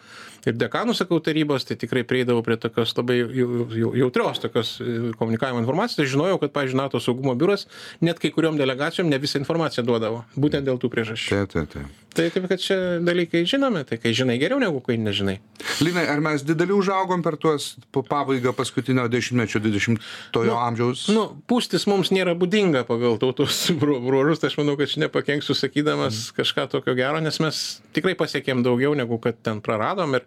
ir dekanų, sakau, tarybos, tai tikrai prieidavau prie tokios labai jau- jau- jautrios tokios e, komunikavimo informacijos. Tai žinojau, kad, pavyzdžiui, NATO saugumo biuras net kai kuriuom delegacijom ne visą informaciją duodavo. Būtent dėl tų priežasčių. Taip, taip, taip. Tai taip, kad čia dalykai žinomi, tai kai žinai geriau negu kai nežinai. Linai, ar mes didelių užaugom per tuos pabaigą paskutinio dešimtmečio 20-ojo amžiaus? Nu, pūstis mums nėra būdinga pagal tautos [laughs] bru- bruožus, tai aš manau, kad čia nepakenksiu sakydamas kažką tokio gero, nes mes tikrai pasiekėm daugiau negu kad ten praradom ir,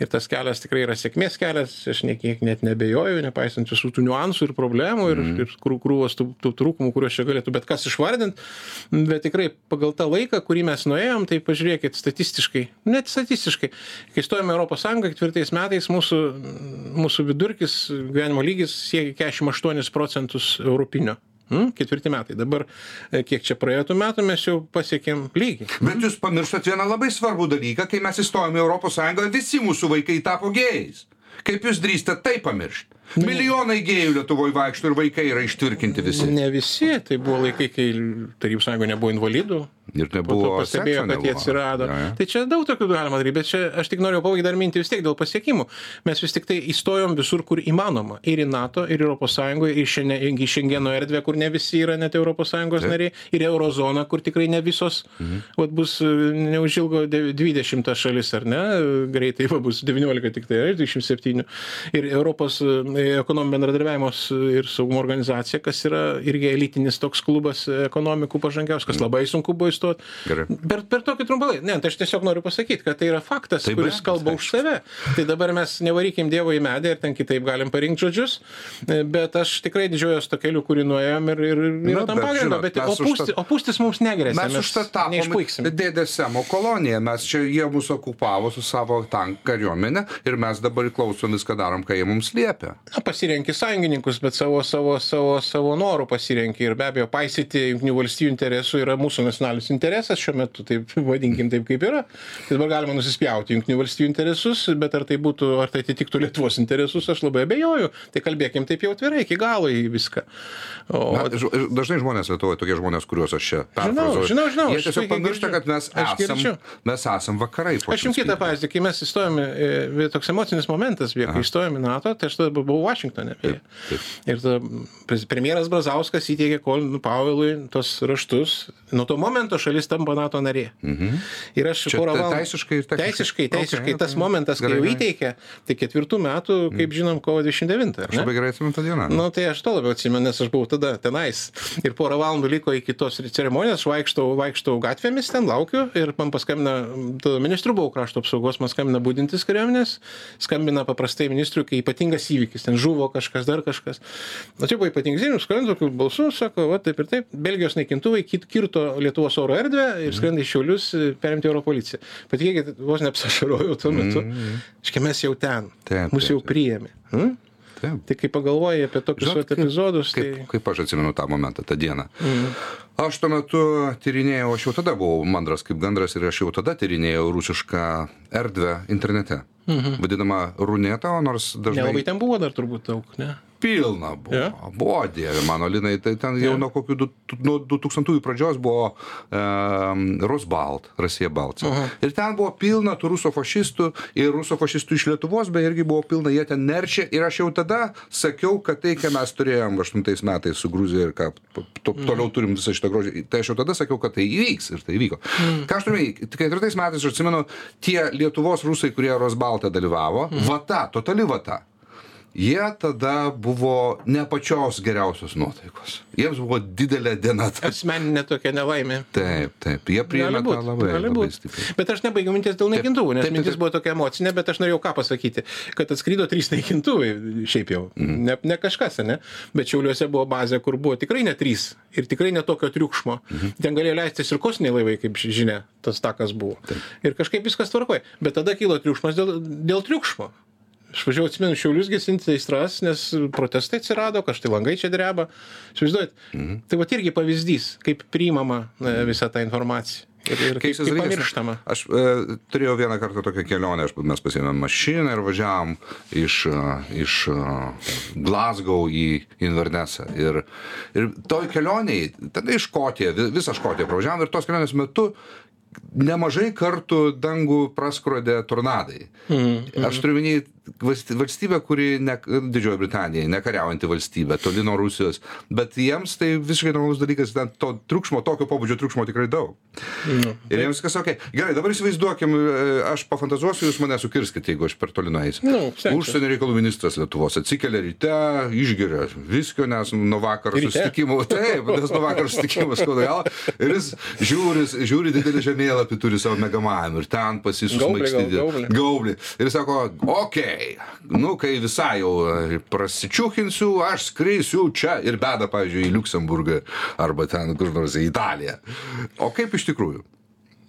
ir tas kelias tikrai yra sėkmės kelias, aš niekiek net nebejoju, nepaisant visų tų niuansų ir problemų ir, ir krū- krūvos tų, tų trūkumų, kuriuos čia galėtų bet kas išvardinti, bet tikrai pagal tą laiką, kurį mes nuėjom, tai pažiūrėkit statistiškai, net statistiškai, kai stojame Europos Sąjungą ketvirtais metais, mūsų, mūsų vidurkis gyvenimo lygis siekia 48 procentus europinio. Hmm? Ketvirti metai. Dabar, e, kiek čia praėjo tų metų, mes jau pasiekėm lygį. Bet jūs pamirštat vieną labai svarbų dalyką, kai mes įstojome į Sąjungą, visi mūsų vaikai tapo gėjais. Kaip jūs drįstate tai pamiršti? Milijonai gėjų Lietuvoje vaikšto ir vaikai yra ištvirkinti visi. Ne visi, tai buvo laikai, kai Tarybų sąjunga nebuvo invalidų. Ir nebuvo. pastebėjo, kad jie atsirado. Jo, jo. Tai čia daug tokių galima daryti, bet čia aš tik noriu pabaigti dar mintį vis tiek dėl pasiekimų. Mes vis tik tai įstojom visur, kur įmanoma. Ir į NATO, ir Europos Sąjungoje, ir šiandien į Šengeno erdvę, kur ne visi yra net Europos Sąjungos Taip. nariai, ir Eurozoną, kur tikrai ne visos. Mhm. Vat bus e, neužilgo dev- 20 šalis, ar ne? Greitai va, bus 19 tik tai, ar 27. Ir Europos e, ekonominio bendradarbiavimo ir saugumo organizacija, kas yra irgi elitinis toks klubas e, ekonomikų pažangiaus, kas labai sunku buvo įstoti. Per, per tokį trumpą laiką. Ne, tai aš tiesiog noriu pasakyti, kad tai yra faktas, Tai be kuris abejo, kalba už save. Tai dabar mes nevarykim Dievo į medį ir ten kitaip galim parinkti žodžius, e, bet aš tikrai didžiuojas to keliu, kurį nuėjom ir, ir yra Nu, tam bet pagrindo. žinot, Bet mes o pūstis, o pūstis mums negrėsia. Mes užtat tapome Neišpuiksim. dėdės Semo kolonija, mes čia jie mūsų okupavo su savo tank kariuomenė ir mes dabar klausom viską darom, ką jie mums liepia. Na, pasirenki sąjungininkus, bet savo, savo, savo, savo norų pasirenki ir be abejo paisyti Junktinių valstybių interesų yra mūsų nacionalinis interesas šiuo metu, taip [laughs] vadinkim taip kaip yra. Tai dabar galima nusispjauti Junktinių valstybių interesus, bet ar tai būtų, ar tai atitiktų Lietuvos interesus, aš labai abejoju. Tai kalbėkim taip jau atvirai, iki galo į viską. O, Na, dažnai žmonės Lietuvoje, tokie žmonės, kuriuos aš čia perfrazuoju, žinau, žinau, Jie aš tiesiog pamiršta, kad mes esam, mes esam vakarai. Aš jums kitą pavyzdį, kai mes įstojome, toks emocinis momentas, kai įstojome į NATO, tai aš tada buvau Vašingtonė. beje. taip. Ir tada premjeras Brazauskas įteikė Kolinui Pavelui tos raštus. Nuo to momento šalis tampa NATO narė. Ir aš porą valandų. teisiškai ir techniškai? Teisiškai, teisiškai. Okay, Tas okay. momentas, kai jau įteikė, tai ketvirtų metų, kaip žinom, kovo 29. ar Aš labai gerai atsimenu tą dieną. Nu, tai aš to labiau atsimenu, nes aš buvau tada tenais. Ir porą valandų liko iki tos ceremonijos, vaikštau, vaikštau gatvėmis, ten laukiu ir man paskambina, tada ministrų buvau krašto apsaugos, man skambina būdintis kariuomenės, skambina paprastai ministrui, kai ypatingas įvykis reiškia, ten žuvo kažkas, dar kažkas. Na, čia buvo ypatingai žinių, skrenda tokiu balsu, sako, va, taip ir taip, Belgijos naikintuvai kirto Lietuvos oro erdvę ir skrenda iš Šiaulius e, perimti oro policiją. Patikėkit, vos neapsašarojau tuo metu. Iškia, mes jau ten, Taip, taip, jau priėmė. Hmm? Taip. Tai kai pagalvoji apie tokius Žinot, epizodus, Kaip, tai... kaip aš atsimenu tą momentą, tą dieną. Aš tuo metu tyrinėjau, aš jau tada buvau mandras kaip gandras ir aš jau tada tyrinėjau rusišką erdvę internete. Vadinama runeta, nors dažnai Nelabai ten buvo dar turbūt daug, ne? Pilna buvo. Jo? Buvo, dieve mano, Linai, tai ten jau Jo. nuo kokių du, nuo 2000 pradžios buvo um, Rosbalt, Rasija Balca. Ir ten buvo pilna tų ruso fašistų ir ruso fašistų iš Lietuvos, beje, irgi buvo pilna, jie ten nerčia. Ir aš jau tada sakiau, kad tai, ką mes turėjom 8 metais su Gruzija ir ką to, toliau turim visą šitą grožį, tai aš jau tada sakiau, kad tai įvyks ir tai įvyko. Ką aš turiu, ketvirtais metais aš atsimenu, tie Lietuvos rusai, kurie Rosbalte dalyvavo, vata, totali vata. Jie tada buvo ne pačios geriausios nuotaikos. Jiems buvo didelė diena. Asmeninė tokia nelaimė. Taip, taip. Jie priėmė Gali tą būt, labai, labai būt. stipriai. Bet aš nebaigiau minties dėl naikintuvų, nes taip, taip, mintis taip. buvo tokia emocinė, bet aš norėjau ką pasakyti, kad atskrido trys naikintuvai šiaip jau. Mhm. Ne, ne kažkas, ne? Bet Šiauliuose buvo bazė, kur buvo tikrai ne trys ir tikrai ne tokio triukšmo. Mhm. Ten galėjo leistis ir kosminiai laivai, kaip ži- žinia, tas takas buvo. Ir kažkaip viskas tvarkoja. Bet tada kilo triukšmas dėl, dėl triukšmo. Aš važiavau, atsimenu, šiaulius gesinti aistras, nes protestai atsirado, kažtai langai čia dreba. Įsivaizduojat, Mhm. tai va irgi pavyzdys, kaip priimama e, visa ta informacija. Ir, ir kaip, Keistas dalykas. pamirštama. Aš e, turėjau vieną kartą tokią kelionę, aš, mes pasėmėm mašiną ir važiavam iš, e, iš e, Glasgow į Invernessą. Ir, ir toj kelioniai, tada iš Škotiją, vi- visą Škotiją pravažiavam ir tos kelionės metu nemažai kartų dangų praskrodė tornadai. Mhm, Aš turiu minį valstybę, kuri, ne, Didžioji Britanija, nekariaujanti valstybė, toli nuo Rusijos, bet jiems tai visiškai normalus dalykas, ten to triukšmo, tokio pobūdžio triukšmo tikrai daug. Nu, Ir jiems kas sakė, gerai, dabar įsivaizduokim, e, aš pafantazuosiu, jūs mane sukirskit, jeigu aš per toli nueisiu. Nu, stengsiuos. Užsienio reikalų ministras Lietuvos atsikelia ryte, išgeria viskio, nes nuo vakar Ryte? susitikimo, taip, nes nuo vakar susitikimo skauda galą, ir jis žiūri, žiūri didelį žemėlapį, turi savo megamajam ir ten pasisumaikstyti. gaublį. Gaublį. Ir sako, okei, nu, kai visai jau e, prasičiūkinsiu, aš skrisiu čia ir beda, pavyzdžiui, į Luksemburgą arba ten kur nors į Italiją. O kaip iš tikrųjų?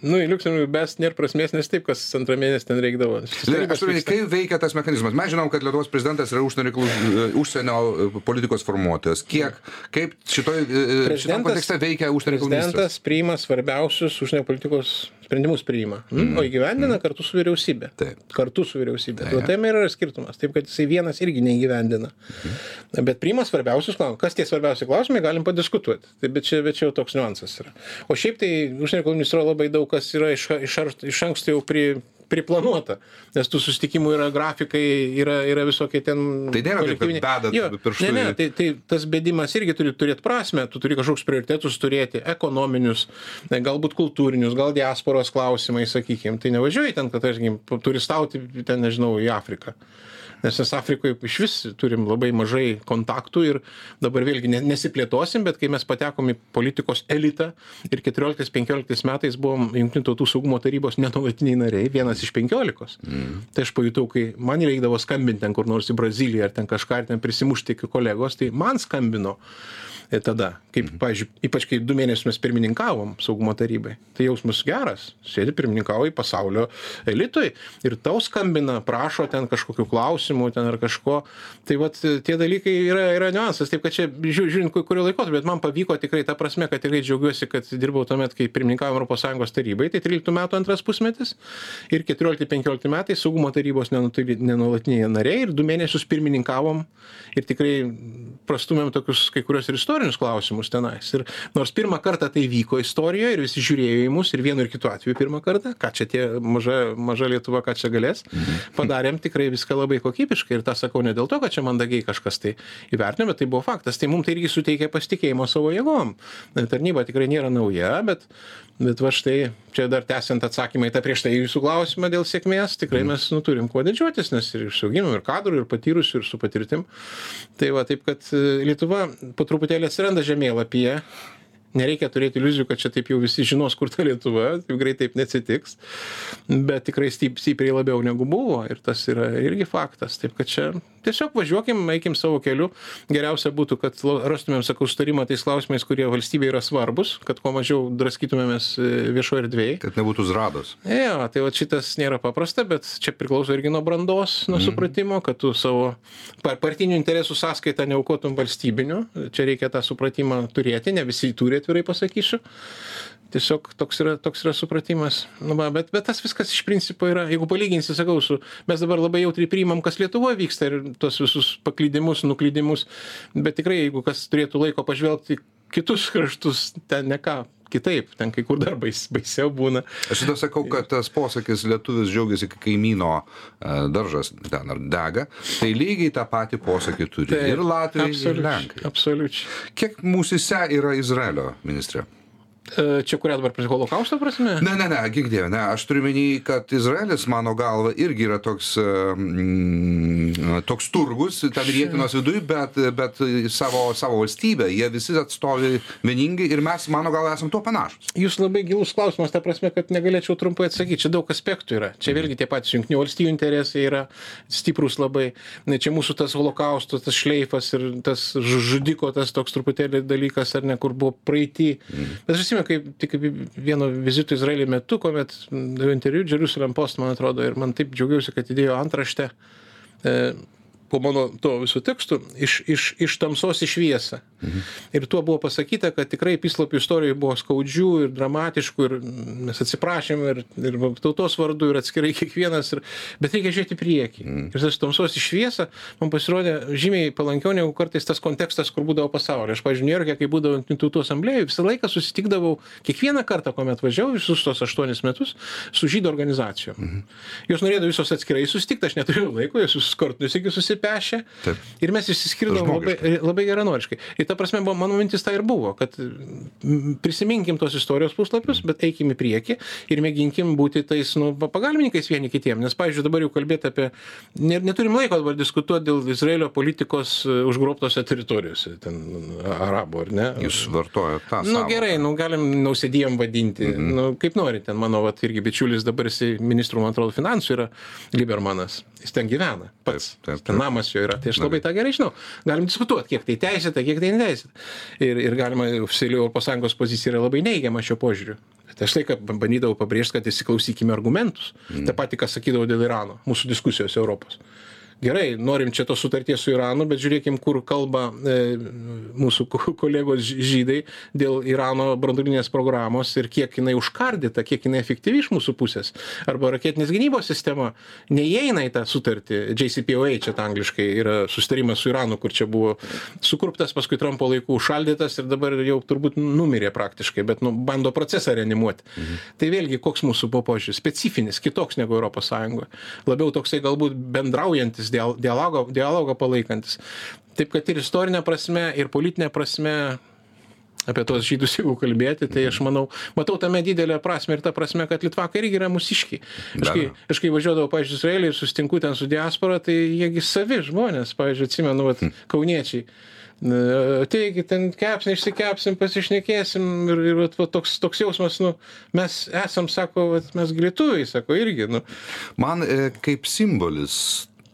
Nu, į Liuksemburgą bes nėra prasmės, nes taip, kas antrą mėnesį ten reikdavo. Aš turiu, kaip veikia tas mechanizmas. Mes žinom, kad Lietuvos prezidentas yra užsienio, reikalų, e, užsienio e, politikos formuotojas. Kiek, kaip šitoj, šitam kontekste veikia užsienio reikalų ministras? Prezidentas priima svarbiausius užsienio politikos sprendimus priima, mm. o įgyvendina mm. kartu su vyriausybė. Taip. Kartu su vyriausybė. Taip. Tai yra skirtumas. Taip, kad jisai vienas irgi neįgyvendina. Mm. Bet priima svarbiausius klausimus. Kas tie svarbiausi klausimai, galim padiskutuoti. Tai, bet, čia, bet čia jau toks niuansas yra. O šiaip tai užsienio reikalų ministro labai daug kas yra iš, iš, iš anksto jau pri, priplanuota, nes tų susitikimų yra grafikai, yra, yra visokie ten. Tai nėra kolektyviniai- bedat Jo, pirštu Ne, ne, tai, tai tas bėdimas irgi turi turėti prasme, tu turi kažkokius prioritetus turėti, ekonominius, galbūt kultūrinius, gal diasporos klausimai, sakykime. Tai nevažiuoji ten, kad, tarkim, turistauti ten, nežinau, į Afriką. Nes mes Afrikoje iš vis turim labai mažai kontaktų ir dabar vėlgi ne- nesiplėtosim, bet kai mes patekom į politikos elitą ir 14-15 metais buvom Junktinių tautų saugumo tarybos nenuolatiniai nariai, vienas iš 15. Mm. Tai aš pajutau, kai man reikdavo skambinti ten kur nors į Braziliją ar ten kažką, ar ten prisimušti iki kolegos, tai man skambino e, tada, kaip, pavyzdžiui, ypač kai du mėnesius mes pirmininkavom saugumo tarybai. Tai jausmas geras, sėdi pirmininkauji pasaulio elitui ir tau skambina, prašo ten kažkokių klausimų ten ar kažko. Tai vat e, tie dalykai yra, yra niuansas, taip kad čia žiū- žiūrint ku- kurio laikotarpio, bet man pavyko tikrai ta prasme, kad tikrai džiaugiuosi, kad dirbau tuomet, kai pirmininkavom ES tarybai, tai 13 metų antras pusmetis ir 14-15 metai saugumo tarybos nenuolatiniai nariai ir du mėnesius pirmininkavom ir tikrai prastumėm tokius kai kurios ir istorinius klausimus tenais. Ir nors pirmą kartą tai vyko istorijoje ir visi žiūrėjo į mus ir vienu ir kitu atveju pirmą kartą, ką čia tie maža, maža Lietuva, ką čia galės, padarėm tikrai viską labai kokybiškai ir tą sakau ne dėl to, kad čia mandagiai kažkas tai įvertino, bet tai buvo faktas. Tai mums tai irgi suteikė pasitikėjimo savo jėgom. Tarnyba tikrai nėra nauja, bet, bet va štai čia dar tęsiant atsakymą į tą prieš tai jūsų klausimą dėl sėkmės, tikrai mes nu, turim kuo didžiuotis, nes ir išauginom ir kadrų, ir patyrusių, ir su patirtim. Tai va, taip kad e, Lietuva po truputėlį atsiranda žemėlapyje nereikia turėti iliuzijų kad čia taip jau visi žinos kur ta lietuva taip greit taip neatsitiks. Bet tikrai stipriai labiau negu buvo ir tas yra irgi faktas. Taip kad čia tiesiog važiuokim eikim savo keliu. Geriausia būtų kad rastumėm sakau sutarimą tais klausimais kurie valstybei yra svarbūs kad kuo mažiau draskytumėmės e, viešoj erdvėj. Kad nebūtų zrados. Jo tai vat šitas nėra paprasta bet čia priklauso irgi nuo brandos nuo supratimo kad tu savo par partinių interesų sąskaita neaukotum valstybinių čia reikia tą supratimą turėti ne visi turi atvirai pasakysiu. Tiesiog toks yra toks yra supratimas. Nu va bet bet tas viskas iš principo yra jeigu palyginsi sakau su mes dabar labai jautriai priimam kas lietuvoj vyksta ir tuos visus paklydimus nuklydimus. Bet tikrai jeigu kas turėtų laiko pažvelgt į kitus kraštus ten ne ką kitaip ten kai kur dar bais baisiau būna. Aš tada sakau kad tas posakis lietuvis džiaugiasi kai kaimyno e, daržas ten ar dega tai lygiai tą patį posakį turi Taip, ir latviai ir lenkai. absoliučiai kiek mūsyse yra izraelio ministre? E, čia kurią dabar holokausto prasme Ne, ne, ne, dieve, ne, aš turiu menį, kad Izraelis, mano galva, irgi yra toks, mm, toks turgus, ten rietinos viduje, bet, bet savo, savo valstybę, jie visi atstovi vieningai ir mes, mano galva, esame tuo panašus. Jūs labai gilus klausimas, ta prasme, kad negalėčiau trumpai atsakyti. Čia daug aspektų yra. Čia vėlgi tie patys jungtinių valstybių interesai yra stiprus labai. Čia mūsų tas holokaustas, tas šleifas ir tas žu- žudiko, tas toks truputėlį dalykas, ar ne, kur buvo praeitį. Bet aš atsimenu, kaip tik vieno vizito Izraelį metu, kuomet daviau interviu Jerusalem Post, man atrodo, ir man taip džiaugiausi, kad įdėjo antraštę e, po mano to visų tekstų iš, iš, iš tamsos į šviesą. Mhm. Ir tuo buvo pasakyta, kad tikrai pislapių istorijoje buvo skaudžių ir dramatiškų ir mes atsiprašėm ir, ir tautos vardu ir atskirai kiekvienas, ir, bet reikia žiūrėti priekį. Mhm. Ir tas tamsos į šviesą man pasirodė žymiai palankiau negu kartais tas kontekstas, kur būdavo pasaulyje. Aš, pažiūrėjau, Niujorke, kai būdavo Jungtinių tautų asamblėje, visą laiką susitikdavau kiekvieną kartą, kuomet važiavau visus tos aštuonis metus su žydų organizacijom. Mhm. Jos norėdavo visos atskirai susitikti, aš neturėjau laiko, jos visus kartus iki susipešė. Taip. Ir mes išsiskirdavom labai, labai geranoriškai. Ir ta prasme, buvo, mano mintis tai ir buvo, kad prisiminkim tos istorijos puslapius, bet eikim į priekį ir mėginkim būti tais nu, pa- pagalbininkais vieni kitiem. Nes, pavyzdžiui, dabar jau kalbėti apie... Ne, neturim laiko dabar diskutuoti dėl Izraelio politikos e, užgrobtose teritorijose, ten arabų, ar ne? Jūs vartojate tą. Nu sąvoką. gerai, nu galim nausėdijom vadinti, mm -hmm. nu kaip nori, ten mano vat, irgi bičiulis dabar jisai ministrų, man atrodo, finansų yra Libermanas, jis ten gyvena pats, Taip, taip, taip. namas jo yra, tai aš labai tą gerai žinau. Galim diskutuoti, kiek tai teisėta, kiek tai neteisėta. Ir, ir galima, oficialiai Europos Sąjungos pozicija yra labai neigiama šio požiūriu. Bet aš laiką bandydavau pabrėžti, kad įsiklausykime argumentus. Mm. Ta pati, ką sakydavau dėl Irano, mūsų diskusijos Europos gerai norim čia tos sutarties su iranu bet žiūrėkim kur kalba e, mūsų ko- kolegos žydai dėl irano branduolinės programos ir kiek jinai užkardyta kiek jinai efektyvi iš mūsų pusės. Arba raketinės gynybos sistema neįeina į tą sutartį. Jcpoa čia angliškai yra susitarimas su iranu kur čia buvo sukurptas paskui trampo laikų užšaldytas ir dabar jau turbūt numirė praktiškai bet nu bando procesą reanimuoti. Tai vėlgi koks mūsų buvo požiūris? Specifinis kitoks negu sąjungoj labiau toksai galbūt bendraujantis dial dialogo dialogą palaikantis. Taip kad ir istorine prasme ir politine prasme apie tuos žydus jeigu kalbėti tai aš manau matau tame didelę prasmę ir ta prasme kad litvakai irgi yra mūsiškiai aš kai aš kai važiuodavau pavyzdžiui izraelį ir susitinku ten su diaspora tai jie gi savi žmonės pavyzdžiui atsimenu vat kauniečiai. Na, ateikit ten kepsnį išsikepsim pasišnekėsim ir, ir vat, vat, toks, toks jausmas, nu, mes esam, sako, vat, mes lietuviai, sako, irgi, nu, Man e, kaip simbolis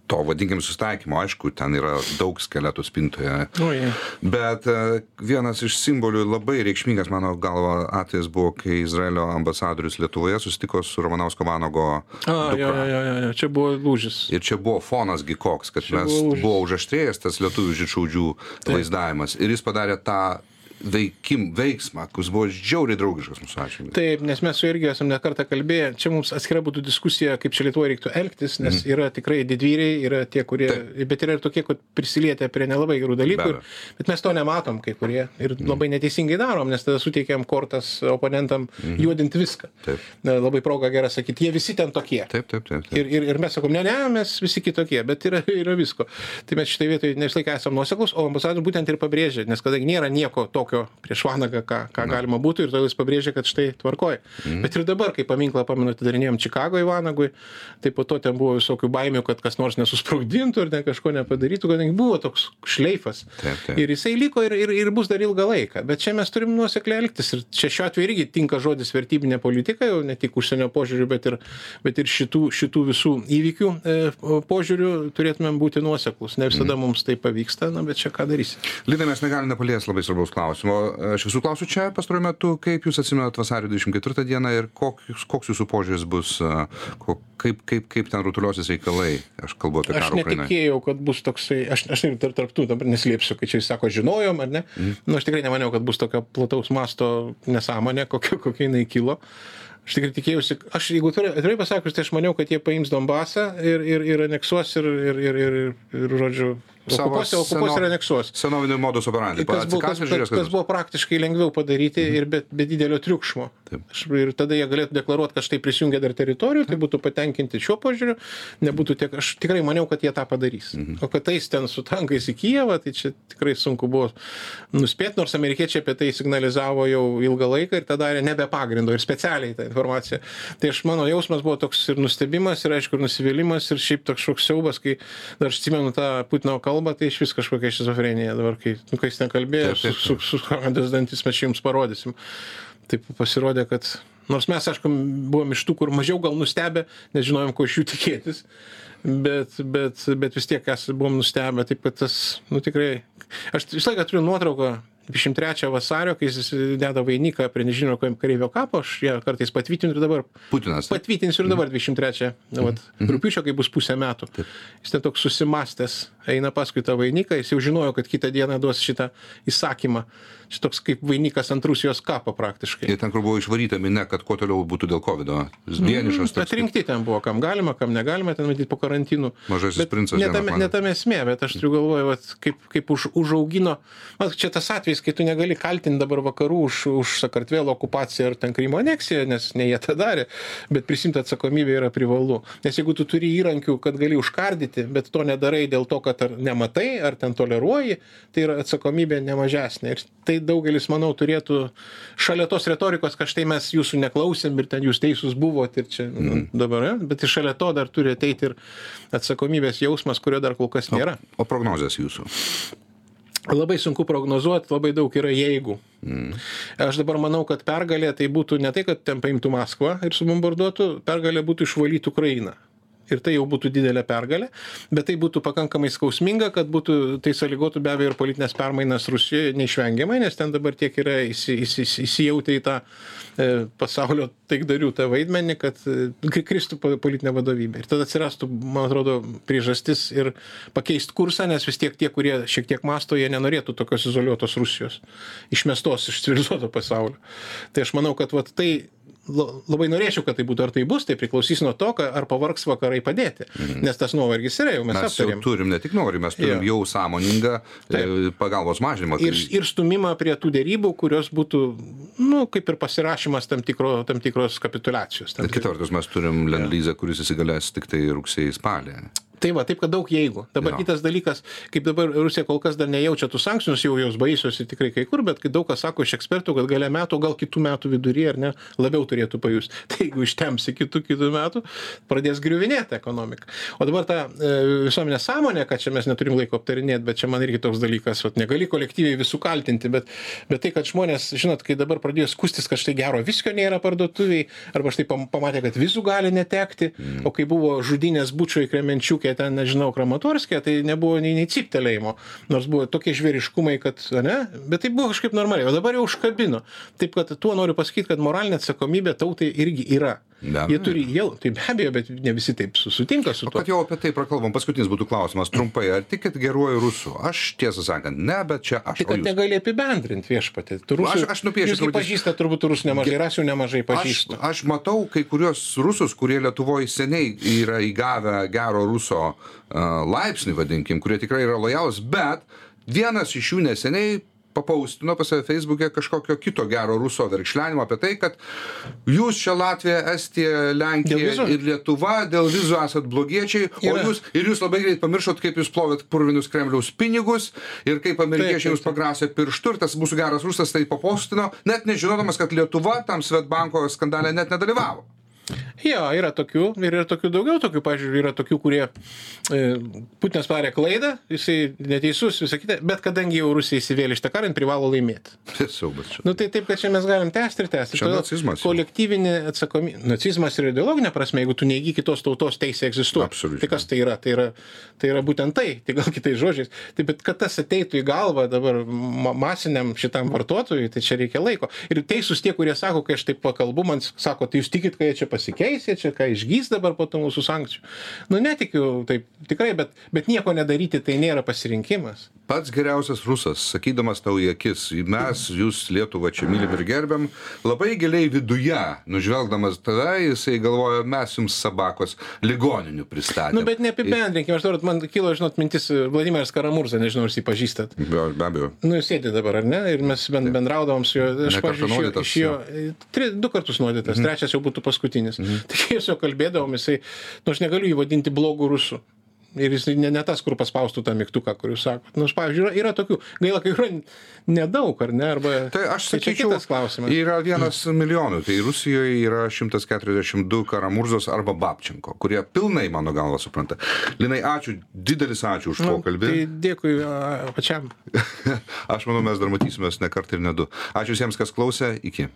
to, vadinkim, sustaikymo, aišku, ten yra daug skeletų spintoje, jie. bet e, vienas iš simbolių labai reikšmingas, mano galva, atvejis buvo, kai Izraelio ambasadorius Lietuvoje susitiko su Romanausko Vanago A, jo, jo, jo, jo, čia buvo lūžis. Ir čia buvo fonas gi koks, kad Čia mes buvo buvo užaštrėjęs tas lietuvių žydšaudžių vaizdavimas. Ir jis padarė tą veikim, veiksmą, kuris buvo žiauriai draugiškas mūsų atžvilgiu. Taip, nes mes su irgi esame ne kartą kalbėję, čia mums atskira būtų diskusija, kaip čia Lietuvoje reiktų elgtis, nes mm. yra tikrai didvyriai, yra tie, kurie, Taip. bet yra ir tokie, kur prisilietę prie nelabai gerų dalykų, ir, bet mes to nematom kai kurie ir mm. labai neteisingai darom, nes tada suteikiam kortas oponentam mm. juodinti viską. Taip. Labai proga gera sakyti, jie visi ten tokie. Taip, taip, taip. taip. Ir, ir, ir mes sakom, ne, ne, mes visi kitokie, bet yra, yra visko. Tai mes šitoje vietoje ne visą laiką esame nuoseklus, o ambasadorius būtent ir pabrėžia, nes kadangi nėra nieko to, tokio prieš vanagą ką ką galima būtų ir todėl jis pabrėžė kad štai tvarkoj. Bet ir dabar kai paminklą pamenu atidarinėjom čikagoj vanagui tai po to ten buvo visokių baimių kad kas nors nesusprogdintų ir ten kažko nepadarytų kadangi buvo toks šleifas. Taip, taip. ir jisai liko ir ir ir bus dar ilgą laiką. Bet čia mes turim nuosekliai elgtis. Ir čia šiuo atveju irgi tinka žodis vertybinė politika jau ne tik užsienio požiūriu bet ir bet ir šitų šitų visų įvykių e, požiūriu turėtumėm būti nuoseklūs ne visada mums tai pavyksta na bet čia ką darysi. Linai, mes negalime nepaliesti labai svarbaus klausimo. Aš visų klausiu čia pastaruoju metu, kaip jūs atsimenat vasario 24 dieną ir koks, koks jūsų požiūris bus, ko, kaip, kaip, kaip ten rutuliosis reikalai. Aš kalbu apie aš karą Ukrainoje. netikėjau kad bus toksai aš aš ir tarp tarp tų dabar neslėpsiu kai čia jūs sakot žinojom ar ne nu aš tikrai nemaniau kad bus tokio plataus masto nesąmonė kokia kokia jinai kilo aš tikrai tikėjausi aš jeigu atvirai pasakius tai aš maniau kad jie paims donbasą ir ir ir aneksuos ir ir ir ir ir žodžiu Savo okupuos okupuos seno- ir aneksuos Senovinių modus operandi. kas buvo, kas, žiūrės, kas kas buvo praktiškai lengviau padaryti ir be, be didelio triukšmo. Taip. Ir tada jie galėtų deklaruoti, kad štai prisijungia dar teritorijų, tai būtų patenkinti šiuo požiūriu, nebūtų tiek, aš tikrai maniau, kad jie tą padarys. O kad tais ten su tankais į Kijevą, tai čia tikrai sunku buvo nuspėti, nors amerikiečiai apie tai signalizavo jau ilgą laiką ir tą darė nebe pagrindo ir specialiai tą informaciją. Tai aš mano jausmas buvo toks ir nustebimas, ir aišku, ir nusivylimas, ir šiaip toks šoks siaubas, kai dar aš atsimenu tą Putino kalbą, tai iš vis kažkokia šizofrenija dabar, kai, nu, kai jis ten kalbėjo, Taip, taip, su, su, su kandas dantis mes čia jums parodysim. Taip pasirodė, kad nors mes, aišku, buvom iš tų, kur mažiau gal nustebę, nežinojom, ko iš jų tikėtis, bet, bet, bet vis tiek es buvom nustebę, taip kad tas, nu tikrai, aš visą laiką turiu nuotrauką. 23 vasario, kai jis deda vainiką prie nežinio kareivio kapo, aš ją kartais patvirtinu ir dabar Putinas. patvirtinsiu ir dabar 23 na, vat, rūpiučio, kai bus pusę metų. Jis ten toks susimastęs, eina paskui tą vainiką, jis jau žinojo, kad kitą dieną duos šitą įsakymą. Šitoks toks kaip vainikas ant Rusijos kapo praktiškai. Ir ten, kur buvo išvaryta minė, kad kuo toliau būtų dėl COVID. Jis vienišas. toks. Atrinkti ten buvo, kam galima, kam negalima, ten matyti po karantinų. Mažasis Bet princas Ne vieną tame, planą. ne tame esmė, bet aš turiu galvoje, vat, kaip, kaip už, užaugino. Man čia tas atvejis, kai tu negali kaltinti dabar vakarų už, už Sakartvelo okupaciją ar ten Krymo aneksiją, nes ne jie tą darė, bet prisimti atsakomybę yra privalu. Nes jeigu tu turi įrankių, kad gali užkardyti, bet to nedarai dėl to, kad ar nematai, ar ten toleruoji, tai yra atsakomybė nemažesnė. Ir tai daugelis, manau, turėtų šalia tos retorikos, kad štai mes jūsų neklausėm ir ten jūs teisūs buvot ir čia mm. dabar, ne? bet šalia to dar turi ateiti ir atsakomybės jausmas, kurio dar kol kas nėra. O prognozijas jūsų? Labai sunku prognozuoti, labai daug yra jeigu. Mm. Aš dabar manau, kad pergalė tai būtų ne tai, kad ten paimtų Maskvą ir subombarduotų, pergalė būtų išvalyti Ukrainą. Ir tai jau būtų didelė pergalė, bet tai būtų pakankamai skausminga, kad būtų, tai sąlygotų be abejo ir politinės permainas Rusijoje neišvengiamai, nes ten dabar tiek yra įsi, įsi, įsijautę į tą e, pasaulio taikdarių tą vaidmenį, kad e, kristų po- politinė vadovybė. Ir tada atsirastų, man atrodo, priežastis ir pakeisti kursą, nes vis tiek tie, kurie šiek tiek masto, jie nenorėtų tokios izoliuotos Rusijos, išmestos iš civilizuoto pasaulio. Tai aš manau, kad vat, tai labai norėčiau, kad tai būtų, ar tai bus, tai priklausys nuo to, ar pavargs vakarai padėti. Nes tas nuovargis yra, jau mes, Mes jau aptarėm. turim ne tik nori, mes turim Jo. jau sąmoningą e, pagalbos mažinimą. Ir, ir stumimą prie tų dėrybų, kurios būtų, nu, kaip ir pasirašymas tam, tikro, tam tikros kapitulacijos. Tam Bet kita vertus mes turim Lendlyzą, kuris įsigalės tik tai rugsėjai spalį. Tai va, taip, kad daug jeigu. Dabar Jo. kitas dalykas, kaip dabar Rusija kol kas dar nejaučia tų sankcijų, nors jau jos baisios ir tikrai kai kur, bet kai daug kas sako iš ekspertų, kad gale metų, gal kitų metų viduryje ar ne, labiau turėtų pajusti. [laughs] Tai jeigu ištems iki kitų kitų metų, pradės griuvinėti ekonomika. O dabar ta e, visuomenė sąmonė, kad čia mes neturim laiko aptarinėti, bet čia man irgi toks dalykas, vat, negali kolektyviai visų kaltinti, bet, bet tai, kad žmonės, žinot, kai dabar pradėjo skustis, kad štai gero viskio nėra parduotuviai, arba štai pam- pamatė, kad vizų gali netekti, mm. o kai buvo žudynės bučio į Kremenčiukę, ten, nežinau, Kramatorskė, tai nebuvo nei, nei ciptelėjimo, nors buvo tokie žvėriškumai, kad, ne, bet tai buvo kažkaip normaliai, o dabar jau užkabino. Taip, kad tuo noriu pasakyti, kad moralinė atsakomybė tautai irgi yra. Be Jie turi jau, tai be abejo, bet ne visi taip su- sutinka su tuo. kad jau apie tai prakalbam, paskutinis būtų klausimas trumpai. Ar tikit geruoju rusų? Aš tiesą sakant, ne, bet čia aš. O kad negali apibendrinti viešpatį. Tu Aš- aš nupiešiu turbūt- pažįstate turbūt rusų nemažai, rasių nemažai Aš, pažįstu. aš matau kai kurios rusus, kurie Lietuvoje seniai yra įgavę gero ruso uh, laipsnį, vadinkim, kurie tikrai yra lojalus, bet vienas iš jų neseniai papaustino pas save feisbuke kažkokio kito gero ruso verkšlenimo apie tai kad jūs čia latvija estija lenkija ir lietuva dėl vizų esat blogiečiai o Yra. jūs ir jūs labai greit pamiršot kaip jūs plovėt purvinus kremliaus pinigus ir kaip amerikiečiai jums pagrasė pirštu ir tas mūsų geras rusas tai papostino net nežinodamas kad lietuva tam svedbanko skandale net nedalyvavo Jo, yra tokių ir yra tokių daugiau tokių, pažiūrėjau, yra tokių, kurie e, Putinas padarė klaidą, jisai neteisus, visą kitą, bet kadangi jau Rusija įsivėlė šitą karą, jin privalo laimėti. siaubas čia Nu tai taip, kad čia mes galim tęsti ir tęsti. Čia nacizmas. Kolektyvinė atsakomybė. Nacizmas ir ideologinė prasme, jeigu tu neįgy kitos tautos teisė egzistuoja. Absoliučiai. Tai kas tai yra? Tai yra, tai yra būtent tai, tai gal kitais žodžiais. Tai bet kad tas ateitų į galvą dabar ma masiniam šitam vartotojui, tai čia reikia laiko. Ir teisūs tie, kurie sako, kai aš taip pakalbu, man sako, tai jūs tikit, kad jie čia pasikeis, jie čia ką išgys dabar po tų mūsų sankcijų. Nu netikiu taip tikrai, bet, bet nieko nedaryti tai nėra pasirinkimas. pats geriausias rusas sakydamas tau į akis mes jūs lietuvą čia mylim ir gerbiam labai giliai viduje nužvelgdamas tave jisai galvoja mes jums sabakos ligoninių pristatėm Nu bet neapibendrinkim, aš dabar, man kilo, žinot, mintis e, Vladimiras Karamurza, nežinau, ar jį pažįstat. be, be abejo Nu, jis sėdi dabar, ar ne? Ir mes ben, bendraudavom su juo. Aš, iš jo, nuodytas, iš jo e, tri, du kartus nuodytas, mhm. trečias jau būtų paskutinis. Mhm. Tai kai su juo kalbėdavom, jisai, nu, aš negaliu jį vadinti blogų rusų. Ir jis ne, ne tas, kur paspaustų tą mygtuką, kur jūs sakot. Nu, aš, pavyzdžiui, yra, yra tokių, gaila, kai yra nedaug, ar ne? Arba, Tai aš čia sakyčiau, kitas klausimas. yra vienas milijonų. Tai Rusijoje yra 142 Karamurzos arba Babčenko, kurie pilnai, mano galva, supranta. Linai, ačiū, didelis ačiū už Nu, pokalbį. tai dėkui pačiam. [laughs] Aš manau, mes dar matysimės ne kartą ir ne du. Ačiū visiems, kas klausė. Iki.